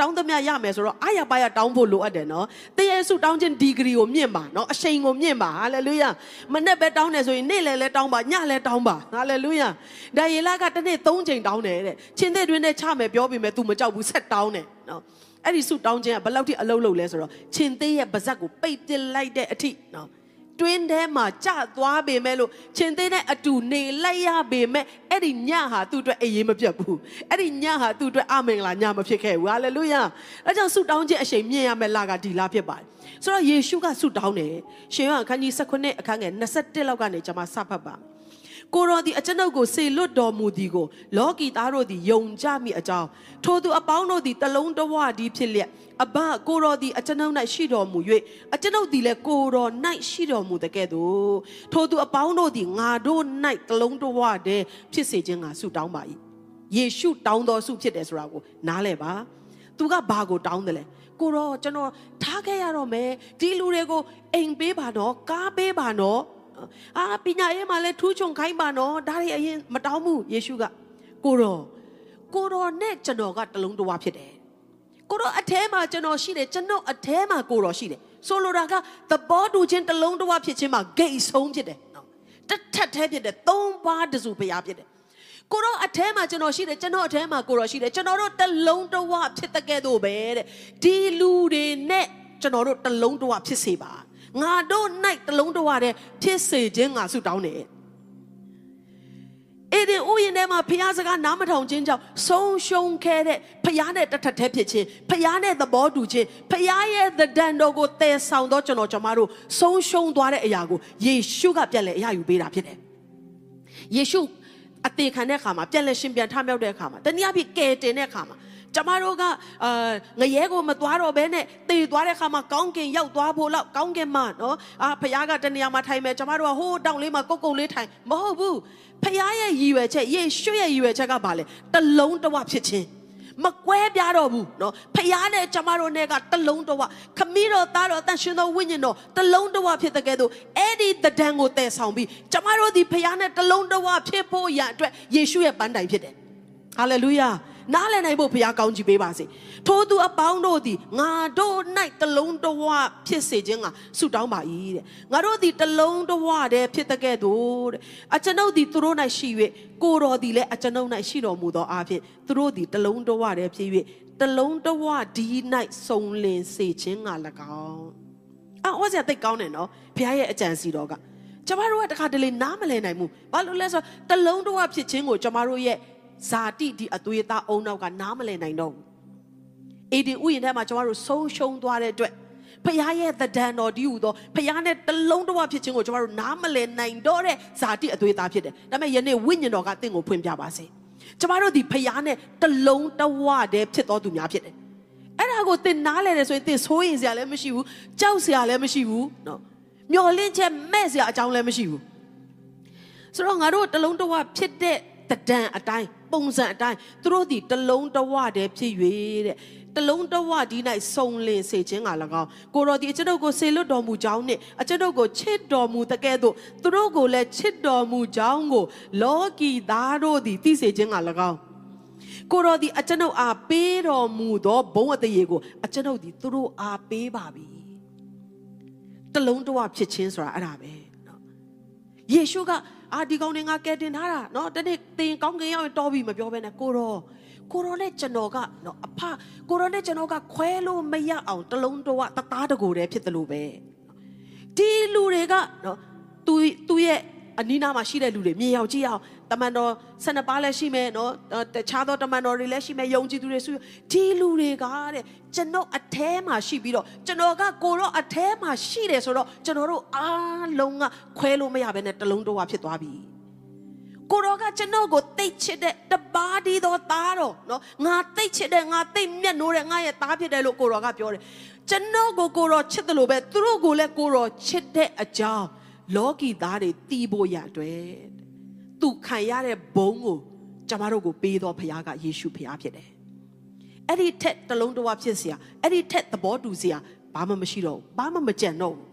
တောင်းသမျှရမယ်ဆိုတော့အာရပါရတောင်းဖို့လိုအပ်တယ်နော်တည့်ရဲ့ဆုတောင်းခြင်းဒီဂရီကိုမြင့်ပါနော်အရှိန်ကိုမြင့်ပါဟာလေလုယာမနေ့ပဲတောင်းတယ်ဆိုရင်နေ့လည်းလည်းတောင်းပါညလည်းတောင်းပါဟာလေလုယာဒါယေလကတစ်နေ့၃ချိန်တောင်းတယ်တဲ့ချင်းတဲ့တွင်နဲ့ချမယ်ပြောပြီးမယ် तू မကြောက်ဘူးဆက်တောင်းတယ်နော်အဲ့ဒီဆုတောင်းခြင်းကဘယ်လောက်ထိအလုံးလုံးလဲဆိုတော့ရှင်သေးရဲ့ပါဇက်ကိုပိတ်ပစ်လိုက်တဲ့အထိနော် တွင်းထဲမှာကြသွားပေမဲ့လို့ရှင်သေးနဲ့အတူနေလိုက်ရပေမဲ့အဲ့ဒီညဟာသူ့အတွက်အရေးမပြတ်ဘူးအဲ့ဒီညဟာသူ့အတွက်အမင်္ဂလာညမဖြစ်ခဲ့ဘူးဟာလေလုယာအဲကြောင့်ဆုတောင်းခြင်းအချိန်မြင့်ရမယ့်လကဒီလဖြစ်ပါတယ်ဆိုတော့ယေရှုကဆုတောင်းတယ်ရှင်ယောဟန်အခန်းကြီး19အခန်းငယ်21လောက်ကနေကျွန်မစဖတ်ပါမယ် ကိုရောဒီအကျွန်ုပ်ကိုစေလွတ်တော်မူသည်ကိုလောကီသားတို့သည်ယုံကြမိအကြောင်းထိုသူအပေါင်းတို့သည်တလုံးတဝဒီဖြစ်လျက်အဘကိုရောဒီအကျွန်ုပ်၌ရှိတော်မူ၍အကျွန်ုပ်သည်လည်းကိုရော၌ရှိတော်မူတဲ့ကဲ့သို့ထိုသူအပေါင်းတို့သည်ငါတို့၌တလုံးတဝတည်းဖြစ်စေခြင်းငါဆုတောင်းပါ၏ယေရှုတောင်းတော်ဆုဖြစ်တယ်ဆိုတာကိုနားလဲပါသူကဘာကိုတောင်းတယ်လဲကိုရောကျွန်တော်ထားခဲ့ရတော့မယ်ဒီလူတွေကိုအိမ်ပေးပါတော့ကားပေးပါတော့ အာပညာရေးမှာလည်းထူးချွန်ခိုင်းပါနော်ဒါတွေအရင်မတောင်းဘူးယေရှုကကိုတော်ကိုတော်နဲ့ကျွန်တော်ကတလုံးတဝါဖြစ်တယ်ကိုတော်အထဲမှာကျွန်တော်ရှိတယ်ကျွန်တော်အထဲမှာကိုတော်ရှိတယ်ဆိုလိုတာကသဘောတူခြင်းတလုံးတဝါဖြစ်ခြင်းမှာ gate ဆုံးဖြစ်တယ်နော်တစ်ထက်သေးဖြစ်တယ်သုံးပါးတစုဖရားဖြစ်တယ်ကိုတော့အထဲမှာကျွန်တော်ရှိတယ်ကျွန်တော်အထဲမှာကိုတော့ရှိတယ်ကျွန်တော်တို့တလုံးတဝဖြစ်တဲ့ကဲ့သို့ပဲတဲ့ဒီလူတွေနဲ့ကျွန်တော်တို့တလုံးတဝဖြစ်စေပါ ငါတို့၌တလုံးတဝတဲ့ဖြစ်စေခြင်းငါဆုတောင်းတယ်အဲ့ဒီဥယျာဉ်ထဲမှာဖျားစကားနားမထောင်ခြင်းကြောင့်ဆုံးရှုံးခဲ့တဲ့ဖျားနဲ့တထက်ထဲဖြစ်ခြင်းဖျားနဲ့သဘောတူခြင်းဖျားရဲ့သဒံတော်ကိုတည်ဆောင်တော့ကျွန်တော်ကျွန်မတို့ဆုံးရှုံးသွားတဲ့အရာကိုယေရှုကပြန်လဲအရာယူပေးတာဖြစ်တယ်ယေရှုအသေးခံတဲ့အခါမှာပြန်လဲရှင်ပြန်ထမြောက်တဲ့အခါမှာတနည်းအားဖြင့်ကယ်တင်တဲ့အခါမှာ ကျမတို့ကအာငရဲကိုမသွားတော့ဘဲနဲ့တည်သွားတဲ့ခါမှာကောင်းကင်ရောက်သွားဖို့လောက်ကောင်းကင်မှာနော်အာဖခင်ကတနေရာမှာထိုင်မယ်ကျမတို့ကဟိုးတောင်လေးမှာကုတ်ကုတ်လေးထိုင်မဟုတ်ဘူးဖခင်ရဲ့ရည်ရွယ်ချက်ယေရှုရဲ့ရည်ရွယ်ချက်ကဘာလဲတလုံးတဝဖြစ်ခြင်းမကွဲပြားတော့ဘူးเนาะဖျားနဲ့ကျမတို့နဲ့ကတလုံးတဝခမီးတော်သားတော်တန်ရှင်တော်ဝိညာဉ်တော်တလုံးတဝဖြစ်တဲ့ကဲ့သို့အဲ့ဒီတဒံကိုတည်ဆောင်ပြီးကျမတို့ဒီဖျားနဲ့တလုံးတဝဖြစ်ဖို့ရအတွက်ယေရှုရဲ့ပန်းတိုင်ဖြစ်တယ်ဟာလေလုယာ နားလည်နိုင်ဖို့ဘုရားကောင်းကြီးပေးပါစေထို့သူအပေါင်းတို့သည်ငါတို့၌တလုံးတဝဖြစ်စေခြင်းကဆုတောင်းပါ၏တဲ့ငါတို့သည်တလုံးတဝတည်းဖြစ်တဲ့ကဲ့သို့တဲ့အကျွန်ုပ်သည်သူတို့၌ရှိ၍ကိုတော်သည်လည်းအကျွန်ုပ်၌ရှိတော်မူသောအားဖြင့်သူတို့သည်တလုံးတဝတည်းဖြစ်၍တလုံးတဝဒီ၌စုံလင်စေခြင်းက၎င်းအော်ဝါစရာသိကောင်းတယ်နော်ဘုရားရဲ့အကြံစီတော်ကကျမတို့ကတခါတလေနားမလည်နိုင်ဘူးဘာလို့လဲဆိုတော့တလုံးတဝဖြစ်ခြင်းကိုကျမတို့ရဲ့ ဇာတိဒီအသွေးသားအုံနောက်ကနားမလည်နိုင်တော့ဘူးအေဒီဥယျာဉ်ထဲမှာကျမတို့ဆုံးရှုံးသွားတဲ့အတွက်ဖခင်ရဲ့သဒ္ဒန်တော်ဒီဟူသောဖခင်နဲ့တလုံးတဝဖြစ်ခြင်းကိုကျမတို့နားမလည်နိုင်တော့တဲ့ဇာတိအသွေးသားဖြစ်တယ်ဒါပေမဲ့ယနေ့ဝိညာဉ်တော်ကတင့်ကိုဖွင့်ပြပါစေကျမတို့ဒီဖခင်နဲ့တလုံးတဝတည်းဖြစ်တော်သူများဖြစ်တယ်အဲ့ဒါကိုသင်နားလဲတယ်ဆိုရင်သင်ဆိုးရင်စရာလည်းမရှိဘူးကြောက်စရာလည်းမရှိဘူးနော်မျော်လင့်ချက်မဲ့စရာအကြောင်းလည်းမရှိဘူးဆိုတော့ငါတို့တလုံးတဝဖြစ်တဲ့တဒံအတိုင်း ပုံစံအတိုင်းသူတို့ဒီတလုံးတဝတည်းဖြစ်၍တဲ့တလုံးတဝဒီ၌စုံလင်စေခြင်းက၎င်းကိုတော်ဒီအကျွန်ုပ်ကိုဆေလွတ်တော်မူကြောင်းနှင့်အကျွန်ုပ်ကိုချစ်တော်မူတကဲ့သို့သူတို့ကိုလည်းချစ်တော်မူကြောင်းကိုလောကီသားတို့သည်သိစေခြင်းက၎င်းကိုတော်ဒီအကျွန်ုပ်အားပေးတော်မူသောဘုံအတရေကိုအကျွန်ုပ်ဒီသူတို့အားပေးပါပြီတလုံးတဝဖြစ်ခြင်းဆိုတာအဲ့ဒါပဲเนาะယေရှုက အာဒီကောင်တွေကကဲတင်ထားတာနော်တနေ့တင်ကောင်းကင်ရောက်ရင်တော်ပြီမပြောဘဲနဲ့ကိုတော့ကိုရောနဲ့ကျွန်တော်ကနော်အဖကိုရောနဲ့ကျွန်တော်ကခွဲလို့မရအောင်တလုံးတော့တသားတကိုယ်တည်းဖြစ်တယ်လို့ပဲဒီလူတွေကနော်သူသူရဲ့ အနီးနားမှာရှိတဲ့လူတွေမြင်ရောက်ကြည့်အောင်တမန်တော်ဆန္ဒပါလည်းရှိမယ်နော်တခြားသောတမန်တော်တွေလည်းရှိမယ်ယုံကြည်သူတွေဆိုဒီလူတွေကတဲ့ကျွန်တော်အแทမှာရှိပြီးတော့ကျွန်တော်ကကိုတော့အแทမှာရှိတယ်ဆိုတော့ကျွန်တော်တို့အားလုံးကခွဲလို့မရဘဲနဲ့တလုံးတော့ဖြစ်သွားပြီကိုတော့ကကျွန်တော်ကိုတိတ်ချစ်တဲ့တပါးဒီတော့သားတော့နော်ငါတိတ်ချစ်တဲ့ငါတိတ်မြတ်နိုးတဲ့ငါရဲ့သားဖြစ်တယ်လို့ကိုတော့ကပြောတယ်ကျွန်တော်ကိုကိုတော့ချစ်တယ်လို့ပဲသူတို့ကိုလည်းကိုတော့ချစ်တဲ့အကြောင်း လောကီသားတွေတီးဖို့ရအတွက်သူခံရတဲ့ဘုံကိုကျမတို့ကိုပေးတော်ဖခင်ကယေရှုဖခင်ဖြစ်တယ်အဲ့ဒီထက်တလုံးတဝဖြစ်เสียအဲ့ဒီထက်သဘောတူเสียဘာမှမရှိတော့ဘူးဘာမှမကြံတော့ဘူး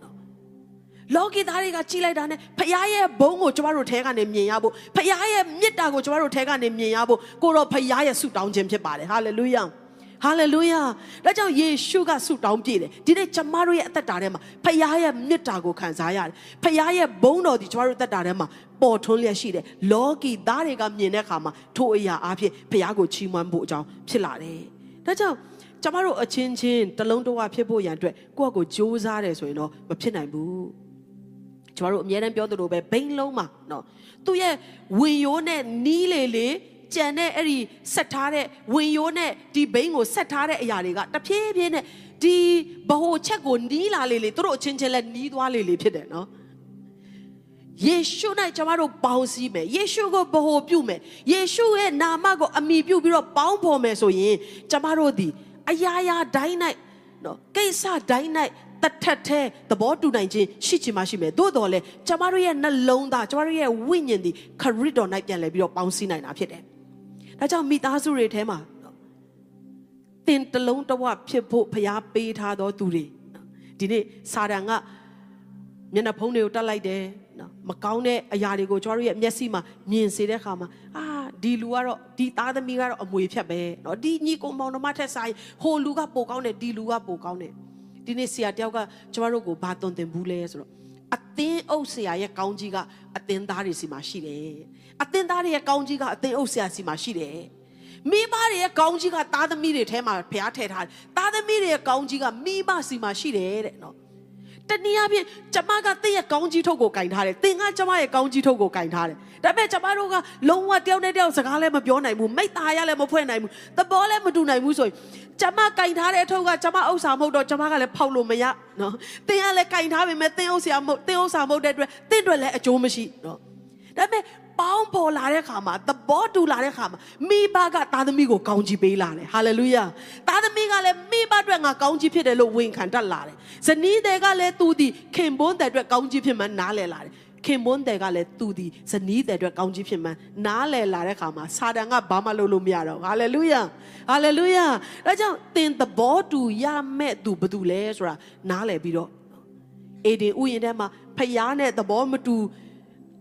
လောကီသားတွေကကြီးလိုက်တာနဲ့ဖခင်ရဲ့ဘုံကိုကျမတို့ထဲကနေမြင်ရဖို့ဖခင်ရဲ့မေတ္တာကိုကျမတို့ထဲကနေမြင်ရဖို့ကိုတော့ဖခင်ရဲ့ဆုတောင်းခြင်းဖြစ်ပါတယ်ဟာလေလုယာ ဟာလေလုယာဒါကြောင့်ယေရှုကဆုတောင်းပြည့်တယ်ဒီနေ့ကျမတို့ရဲ့အသက်တာထဲမှာဖခင်ရဲ့မေတ္တာကိုခံစားရတယ်ဖခင်ရဲ့ဘုန်းတော်ဒီကျမတို့အသက်တာထဲမှာပေါ်ထွန်းလျက်ရှိတယ်လောကီသားတွေကမြင်တဲ့အခါမှာထိုအရာအဖြစ်ဖခင်ကိုချီးမွမ်းဖို့အကြောင်းဖြစ်လာတယ်ဒါကြောင့်ကျမတို့အချင်းချင်းတလုံးတဝဖြစ်ဖို့ရန်အတွက်ကိုယ့်အကိုစ조사တယ်ဆိုရင်တော့မဖြစ်နိုင်ဘူးကျမတို့အများတန်းပြောသလိုပဲဘိန်းလုံးမှာနော်သူ့ရဲ့ဝင်ရိုးနဲ့နီးလေလေ ကြံတဲ့အဲ့ဒီဆက်ထားတဲ့ဝင်ရိုးနဲ့ဒီဘိန်းကိုဆက်ထားတဲ့အရာတွေကတဖြည်းဖြည်းနဲ့ဒီဘ ਹੁ ချက်ကိုနီးလာလေလေသူတို့အချင်းချင်းလည်းနီးသွားလေလေဖြစ်တယ်နော်ယေရှု၌ကျွန်တော်တို့ပေါင်းစည်းမယ်ယေရှုကိုဗဟိုပြုမယ်ယေရှုရဲ့နာမကိုအမိပြုပြီးတော့ပေါင်းဖော်မယ်ဆိုရင်ကျွန်တော်တို့ဒီအရာရာတိုင်း၌နော်ကိစ္စတိုင်း၌တထက်ထဲသဘောတူနိုင်ခြင်းရှိချင်မှရှိမယ်သို့တော်လည်းကျွန်တော်တို့ရဲ့နှလုံးသားကျွန်တော်တို့ရဲ့ဝိညာဉ်ဒီခရစ်တော်၌ပြန်လဲပြီးတော့ပေါင်းစည်းနိုင်တာဖြစ်တယ် ဒါကြောင့်မိသားစုတွေထဲမှာသင်တလုံးတဝဖြစ်ဖို့ဖျားပေးထားသောသူတွေဒီနေ့စာတန်ကမျက်နှာဖုံးတွေကိုတက်လိုက်တယ်နော်မကောင်းတဲ့အရာတွေကိုကျွန်တော်တို့ရဲ့မျက်စိမှာမြင်စေတဲ့အခါမှာအာဒီလူကတော့ဒီသားသမီးကတော့အမွေဖြတ်ပဲနော်ဒီညီကောင်မောင်နှမထက်ဆိုင်ဟိုလူကပိုကောင်းတယ်ဒီလူကပိုကောင်းတယ်ဒီနေ့ဆရာတယောက်ကကျွန်တော်တို့ကိုဘာသွန်သင်ဘူးလဲဆိုတော့ အသင်းအုပ်ဆရာရဲ့ကောင်းကြီးကအသင်းသားတွေစီမှာရှိတယ်အသင်းသားတွေရဲ့ကောင်းကြီးကအသင်းအုပ်ဆရာစီမှာရှိတယ်မိဘတွေရဲ့ကောင်းကြီးကသားသမီးတွေထဲမှာဖျားထည့်ထားတယ်သားသမီးတွေရဲ့ကောင်းကြီးကမိဘစီမှာရှိတယ်တဲ့နော် တနည်းအားဖြင့်ကျမကတင့်ရဲ့ကောင်းကြီးထုတ်ကိုကင်ထားတယ်။သင်ကကျမရဲ့ကောင်းကြီးထုတ်ကိုကင်ထားတယ်။ဒါပေမဲ့ကျမတို့ကလုံးဝတယောက်နဲ့တယောက်စကားလည်းမပြောနိုင်ဘူး။မိတ်သားရလည်းမဖွဲ့နိုင်ဘူး။သဘောလည်းမတူနိုင်ဘူးဆိုရင်ကျမကင်ထားတဲ့အထုပ်ကကျမဥစ္စာမဟုတ်တော့ကျမကလည်းဖောက်လို့မရနော်။သင်ကလည်းကင်ထားပေမဲ့သင်ဥစ္စာမဟုတ်သင်ဥစ္စာမဟုတ်တဲ့အတွက်သင်အတွက်လည်းအကျိုးမရှိနော်။ဒါပေမဲ့ ပေါင်းပေါ်လာတဲ့ခါမှာသဘောတူလာတဲ့ခါမှာမိဘကသားသမီးကိုကောင်းချီးပေးလာတယ်ဟာလေလုယာသားသမီးကလည်းမိဘအတွက်ငါကောင်းချီးဖြစ်တယ်လို့ဝန်ခံတတ်လာတယ်ဇနီးတွေကလည်းသူဒီခင်ပွန်းတဲ့အတွက်ကောင်းချီးဖြစ်မှနားလည်လာတယ်ခင်ပွန်းတဲ့ကလည်းသူဒီဇနီးတဲ့အတွက်ကောင်းချီးဖြစ်မှနားလည်လာတဲ့ခါမှာစာတန်ကဘာမှလုပ်လို့မရတော့ဟာလေလုယာဟာလေလုယာဒါကြောင့်သင်သဘောတူရမဲ့သူဘယ်သူလဲဆိုတာနားလည်ပြီးတော့အေဒင်ဥယျာဉ်ထဲမှာဖျားနဲ့သဘောမတူ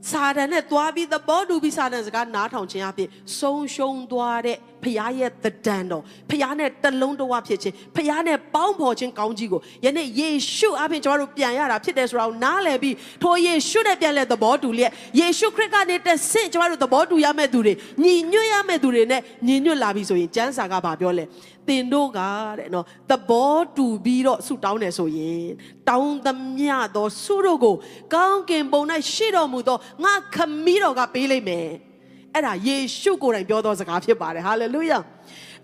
စာတန်နဲ့သွားပြီးသဘောတူပြီးစာတန်စကားနားထောင်ခြင်းအပြင်ဆုံးရှုံးသွားတဲ့ဖခင်ရဲ့တဒံတော်ဖခင်နဲ့တလုံးတဝဖြစ်ခြင်းဖခင်နဲ့ပေါင်းဖော်ခြင်းကောင်းကြီးကိုယနေ့ယေရှုအပြင်ကျွန်တော်တို့ပြန်ရတာဖြစ်တယ်ဆိုတာကိုနားလည်ပြီးထိုယေရှုနဲ့ပြန်လဲသဘောတူလျက်ယေရှုခရစ်ကနေတဆင့်ကျွန်တော်တို့သဘောတူရမယ့်သူတွေညီညွတ်ရမယ့်သူတွေနဲ့ညီညွတ်လာပြီဆိုရင်ကျမ်းစာကဘာပြောလဲ တင်တို့ကတဲ့နော်သဘောတူပြီးတော့ဆုတောင်းတယ်ဆိုရင်တောင်းသမျှသောဆုတို့ကိုကောင်းကင်ဘုံ၌ရှိတော်မူသောငါခမည်းတော်ကပေးလိုက်မယ်အဲ့ဒါယေရှုကိုယ်တိုင်ပြောသောစကားဖြစ်ပါတယ်ဟာလေလုယာ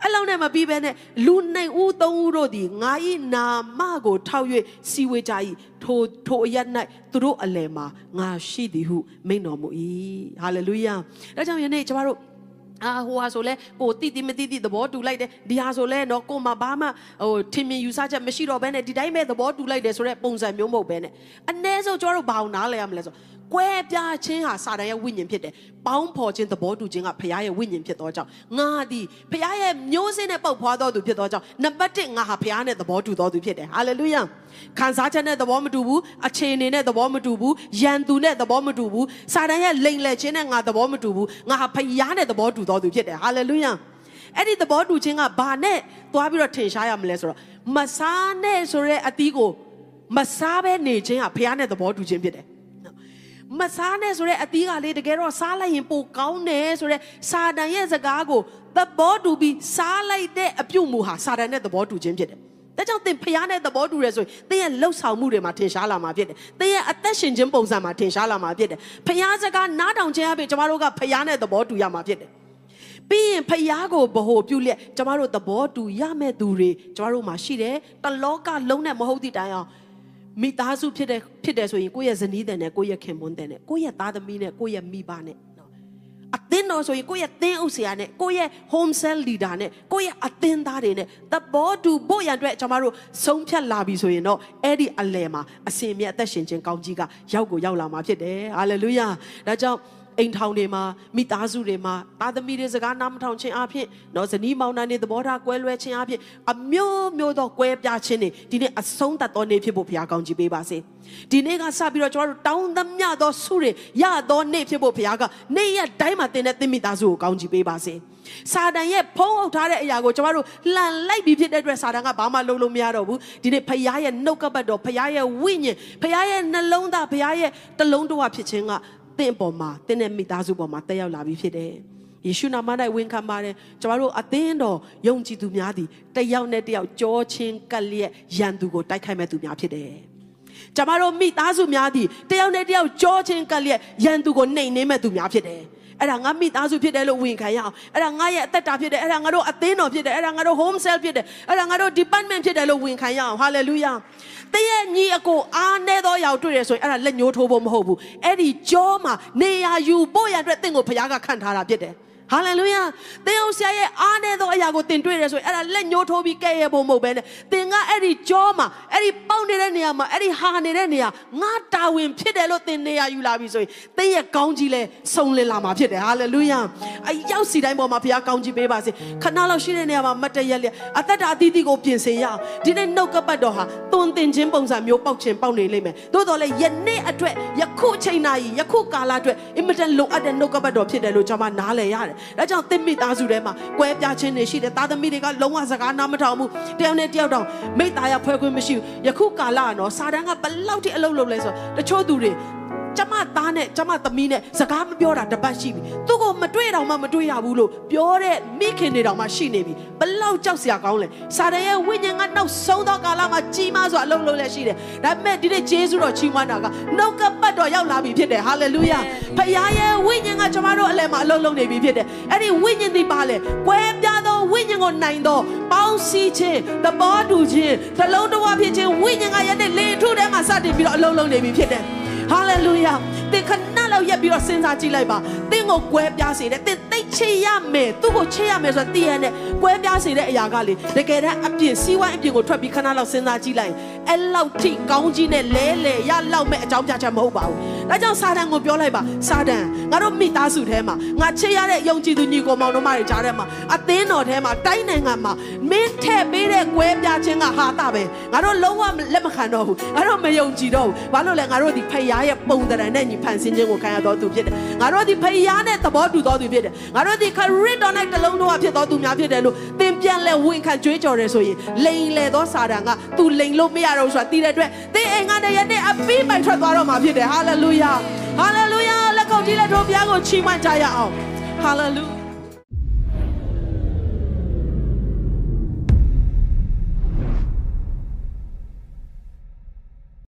အဲ့လောက်နဲ့မပြီးပဲနဲ့လူနိုင်ဦးသုံးဦးတို့သည်ငါ၏နာမကိုထောက်၍စီဝေကြ၏ထိုထိုအရ၌သူတို့အလယ်မှာငါရှိသည်ဟုမိန့်တော်မူ၏ဟာလေလုယာဒါကြောင့်ယနေ့ကျမတို့ အာဟိုဟာဆိုလဲကိုတိတိမတိတိသဘောတူလိုက်တယ်ဒီဟာဆိုလဲတော့ကိုမဘာမှဟိုထင်မြင်ယူဆချက်မရှိတော့ဘဲနဲ့ဒီတိုင်းပဲသဘောတူလိုက်တယ်ဆိုတဲ့ပုံစံမျိုးမဟုတ်ဘဲနဲ့အ ਨੇ ဆုံးကျတို့ဘာအောင်နားလဲရမလဲဆို ကွဲပြားခြင်းဟာစာတန်ရဲ့ဝိညာဉ်ဖြစ်တယ်။ပေါင်းဖော်ခြင်းသဘောတူခြင်းကဖခင်ရဲ့ဝိညာဉ်ဖြစ်သောကြောင့်ငါသည်ဖခင်ရဲ့မျိုးစေ့နဲ့ပုတ်ဖွားသောသူဖြစ်သောကြောင့်နံပါတ်1ငါဟာဖခင်နဲ့သဘောတူသောသူဖြစ်တယ်။ဟာလေလုယာ။ခံစားချက်နဲ့သဘောမတူဘူး။အခြေအနေနဲ့သဘောမတူဘူး။ယံသူနဲ့သဘောမတူဘူး။စာတန်ရဲ့လိမ်လည်ခြင်းနဲ့ငါသဘောမတူဘူး။ငါဟာဖခင်နဲ့သဘောတူသောသူဖြစ်တယ်။ဟာလေလုယာ။အဲ့ဒီသဘောတူခြင်းကဘာနဲ့သွားပြီးတော့ထင်ရှားရမလဲဆိုတော့မစားနဲ့ဆိုတဲ့အသီးကိုမစားဘဲနေခြင်းဟာဖခင်နဲ့သဘောတူခြင်းဖြစ်တယ် မစားနဲ့ဆိုတဲ့အသီးကလေးတကယ်တော့စားလိုက်ရင်ပိုကောင်းတယ်ဆိုတဲ့စာတန်ရဲ့စကားကိုသဘောတူပြီးစားလိုက်တဲ့အပြုတ်မှုဟာစာတန်နဲ့သဘောတူခြင်းဖြစ်တယ်။ဒါကြောင့်သင်ဖျားနဲ့သဘောတူရဲဆိုရင်သင်ရဲ့လှုပ်ဆောင်မှုတွေမှာထင်ရှားလာမှာဖြစ်တယ်။သင်ရဲ့အသက်ရှင်ခြင်းပုံစံမှာထင်ရှားလာမှာဖြစ်တယ်။ဖျားစကားနားထောင်ခြင်းအပြင်ကျမတို့ကဖျားနဲ့သဘောတူရမှာဖြစ်တယ်။ပြီးရင်ဖျားကိုဗဟိုပြုလျက်ကျမတို့သဘောတူရမဲ့သူတွေကျမတို့မှာရှိတယ်။တလောကလုံးနဲ့မဟုတ်သည့်တိုင်အောင် မိသားစုဖြစ်တဲ့ဖြစ်တယ်ဆိုရင်ကိုယ့်ရဲ့ဇနီးတဲ့နဲ့ကိုယ့်ရဲ့ခင်ပွန်းတဲ့နဲ့ကိုယ့်ရဲ့သားသမီးနဲ့ကိုယ့်ရဲ့မိဘနဲ့နော်အသင်းတော်ဆိုရင်ကိုယ့်ရဲ့သင်းဥဆရာနဲ့ကိုယ့်ရဲ့ home cell leader နဲ့ကိုယ့်ရဲ့အသင်းသားတွေနဲ့သဘောတူဖို့ရန်အတွက်ကျွန်တော်တို့ဆုံးဖြတ်လာပြီဆိုရင်တော့အဲ့ဒီအလယ်မှာအစဉ်မြဲအသက်ရှင်ခြင်းကောင်းကြီးကရောက်ကိုရောက်လာမှာဖြစ်တယ်ဟာလေလုယာဒါကြောင့် အိမ်ထောင်တွေမှာမိသားစုတွေမှာသားသမီးတွေစကားနားမထောင်ခြင်းအပြင်နော်ဇနီးမောင်နှံတွေသဘောထားကွဲလွဲခြင်းအပြင်အမျိုးမျိုးသောကွဲပြားခြင်းတွေဒီနေ့အဆုံးသတ်သောနေ့ဖြစ်ဖို့ဘုရားကောင်းချီးပေးပါစေဒီနေ့ကစပြီးတော့ကျွန်တော်တို့တောင်းသမျှသောဆုတွေရသောနေ့ဖြစ်ဖို့ဘုရားကနေ့ရက်တိုင်းမှာတင်တဲ့သင်မိသားစုကိုကောင်းချီးပေးပါစေစာတန်ရဲ့ဖုံးအုပ်ထားတဲ့အရာကိုကျွန်တော်တို့လှန်လိုက်ပြီးဖြစ်တဲ့အတွက်စာတန်ကဘာမှလုပ်လို့မရတော့ဘူးဒီနေ့ဖခင်ရဲ့နှုတ်ကပတ်တော်ဖခင်ရဲ့ဝိညာဉ်ဖခင်ရဲ့နှလုံးသားဖခင်ရဲ့တလုံးတော်ဖြစ်ခြင်းက တင့်အပေါ်မှာတင့်တဲ့မိသားစုပေါ်မှာတက်ရောက်လာပြီးဖြစ်တယ်ယေရှုနာမ၌ဝန်ခံပါတယ်ကျွန်တော်တို့အသင်းတော်ယုံကြည်သူများသည်တယောက်နဲ့တယောက်ကြောချင်းကပ်လျက်ရန်သူကိုတိုက်ခိုက်မဲ့သူများဖြစ်တယ်ကျမတို့မိသားစုများသည်တယောက်နဲ့တယောက်ကြောချင်းကပ်လျက်ရန်သူကိုနှိမ်နင်းမဲ့သူများဖြစ်တယ် အဲ့ဒါငါမိသားစုဖြစ်တယ်လို့ဝန်ခံရအောင်အဲ့ဒါငါရဲ့အသက်တာဖြစ်တယ်အဲ့ဒါငါတို့အသင်းတော်ဖြစ်တယ်အဲ့ဒါငါတို့ home cell ဖြစ်တယ်အဲ့ဒါငါတို့ department ဖြစ်တယ်လို့ဝန်ခံရအောင် hallelujah တည့်ရဲ့ညီအကိုအားနေသောရောက်တွေ့ရဆိုရင်အဲ့ဒါလက်ညှိုးထိုးဖို့မဟုတ်ဘူးအဲ့ဒီကြောမှာနေရာယူဖို့ရန်အတွက်တင့်ကိုဘုရားကခံထားတာဖြစ်တယ် ဟာလေလုယာသင်အောင်ဆရာရဲ့အားနေသောအရာကိုသင်တွေ့ရဆိုရင်အဲ့ဒါလက်ညှိုးထိုးပြီးကဲ့ရဲ့ဖို့မဟုတ်ပဲနဲ့သင်ကအဲ့ဒီကြောမှာအဲ့ဒီပေါက်နေတဲ့နေရာမှာအဲ့ဒီဟာနေတဲ့နေရာငါတာဝန်ဖြစ်တယ်လို့သင်နေရာယူလာပြီဆိုရင်သင်ရဲ့ကောင်းကြီးလဲစုံလင်လာမှာဖြစ်တယ်ဟာလေလုယာအရောက်စီတိုင်းပေါ်မှာဘုရားကောင်းကြီးပေးပါစေခဏလောက်ရှိတဲ့နေရာမှာမတ်တရက်လျက်အသက်တာအသီးသီးကိုပြင်ဆင်ရအောင်ဒီနေ့နှုတ်ကပတ်တော်ဟာသွန်သင်ခြင်းပုံစံမျိုးပေါက်ခြင်းပေါက်နေလိမ့်မယ်သို့တော်လည်းယနေ့အတွက်ယခုအချိန်နာရီယခုကာလအတွက်အင်မတန်လိုအပ်တဲ့နှုတ်ကပတ်တော်ဖြစ်တယ်လို့ကျွန်မနားလည်ရတယ်ဒါကြောင့်သင်မိသားစုထဲမှာကွဲပြားခြင်းတွေရှိတယ်သားသမီးတွေကလုံးဝစကားနားမထောင်ဘူးတယောက်နဲ့တယောက်တောင်မိသားရဖွဲ့ခွင့်မရှိဘူးယခုကာလကနော်စာတန်းကဘလောက်ထိအလုပ်လုပ်လဲဆိုတော့တချို့သူတွေကျမသားနဲ့ကျမသမီးနဲ့စကားမပြောတာတပတ်ရှိပြီသူ့ကိုမတွေ့တော့မှမတွေ့ရဘူးလို့ပြောတဲ့မိခင်တွေတောင်မှရှိနေပြီဘလောက်ကြောက်စရာကောင်းလဲစာတရဲ့ဝိညာဉ်ကနောက်ဆုံးသောကာလမှာကြီးမားစွာအလုံးလုံးလဲရှိတယ်ဒါပေမဲ့ဒီနေ့ဂျေဇုတော်ချီးမွမ်းတာကနှုတ်ကပတ်တော်ရောက်လာပြီဖြစ်တယ်ဟာလေလုယာဖခင်ရဲ့ဝိညာဉ်ကကျမတို့အလယ်မှာအလုံးလုံးနေပြီဖြစ်တယ်အဲ့ဒီဝိညာဉ်ဒီပါလေကွဲပြားသောဝိညာဉ်ကိုနိုင်သောပေါင်းစည်းခြင်းသဘောတူခြင်းနှလုံးသွင်းဖြစ်ခြင်းဝိညာဉ်ကယနေ့လေထုထဲမှာစတင်ပြီးတော့အလုံးလုံးနေပြီဖြစ်တယ် ဟာလေလုယာသင်ခဏလောက်ရက်ပြီးတော့စဉ်းစားကြည့်လိုက်ပါသင်ကိုကွဲပြားစေတယ်သင်သိချေရမယ်သူ့ကိုချေရမယ်ဆိုတော့တည်ရတဲ့ကွဲပြားစေတဲ့အရာကလေတကယ်တမ်းအပြင်စီးဝိုင်းအပြင်ကိုထွက်ပြီးခဏလောက်စဉ်းစားကြည့်လိုက်ရင်အဲ့လောက်ထိကောင်းကြီးနဲ့လဲလဲရလောက်မဲ့အကြောင်းပြချက်မဟုတ်ပါဘူး ဒါကြောင့်စာတန်ကိုပြောလိုက်ပါစာတန်ငါတို့မိသားစုထဲမှာငါချေရတဲ့ယုံကြည်သူညီကိုမောင်တို့မတွေကြားထဲမှာအသင်းတော်ထဲမှာတိုင်းနိုင်ငံမှာမင်းထည့်ပေးတဲ့ကွဲပြားခြင်းကဟာတာပဲငါတို့လုံးဝလက်မခံတော့ဘူးငါတို့မယုံကြည်တော့ဘူးဘာလို့လဲငါတို့ဒီဖယားရဲ့ပုံသဏ္ဍာန်နဲ့ညီဖန်ဆင်းခြင်းကိုခံရတော်သူဖြစ်တယ်ငါတို့ဒီဖယားနဲ့သဘောတူတော်သူဖြစ်တယ်ငါတို့ဒီခရစ်တော်နဲ့တလုံးတော့ဖြစ်တော်သူများဖြစ်တယ်လို့သင်ပြန်လဲဝန်ခံကြွေးကြော်တယ်ဆိုရင်လိန်လေသောစာတန်ကသူလိန်လို့မရတော့ဘူးဆိုတာသိတဲ့အတွက်သင်အိမ်ကနေရတဲ့အပီးပိုင်ထွက်သွားတော့မှာဖြစ်တယ်ဟာလေလုယာဟာလေလုယာလက်ကုပ်ကြီးလက်ထိုးဘုရားကိုချီးမွမ်းကြရအောင်ဟာလေလုယာ